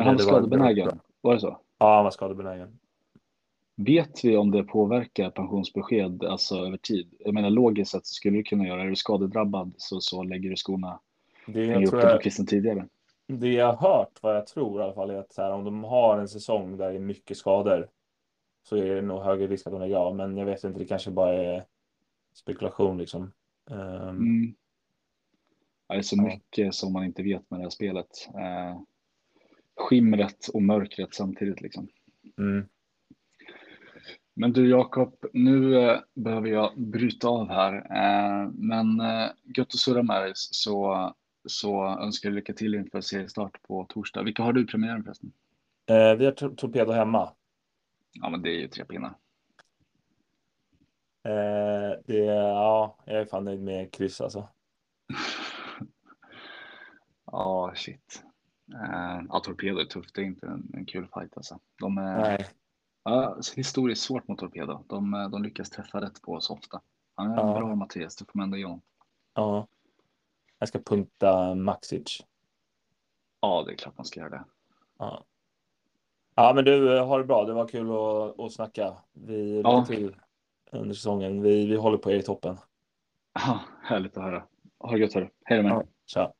Men han var skadebenägen, var det så? Ja, han var skadebenägen. Vet vi om det påverkar pensionsbesked alltså över tid? Jag menar logiskt sett så skulle du kunna göra, är du skadedrabbad så, så lägger du skorna det jag upp jag, på tidigare. Det jag har hört, vad jag tror i alla fall, är att här, om de har en säsong där det är mycket skador så är det nog högre risk att de lägger av. Men jag vet inte, det kanske bara är spekulation liksom. Um, mm. Det är så mycket som man inte vet med det här spelet. Uh, skimret och mörkret samtidigt liksom. Mm. Men du Jakob, nu eh, behöver jag bryta av här. Eh, men eh, gött att surra med dig så, så önskar jag lycka till inför seriestart på torsdag. Vilka har du premiären förresten? Eh, vi har Torpedo hemma. Ja, men det är ju tre pinnar. Det, ja, jag är fan nöjd med kryss alltså. (laughs) Ja, oh, shit. Eh, ja, Torpedo är tufft. Det är inte en, en kul fight alltså. De är, Nej. Ja, historiskt svårt mot Torpedo. De, de lyckas träffa rätt på oss ofta. Han är ja. bra Mattias, det får man ändå ge honom. Ja. Jag ska punkta Maxic. Ja, det är klart man ska göra det. Ja. Ja, men du, har det bra. Det var kul att, att snacka. Vi ja. till under säsongen. Vi, vi håller på er i toppen. Ja, härligt att höra. Ha det gött, hörru. Hej då med. Ja, tja.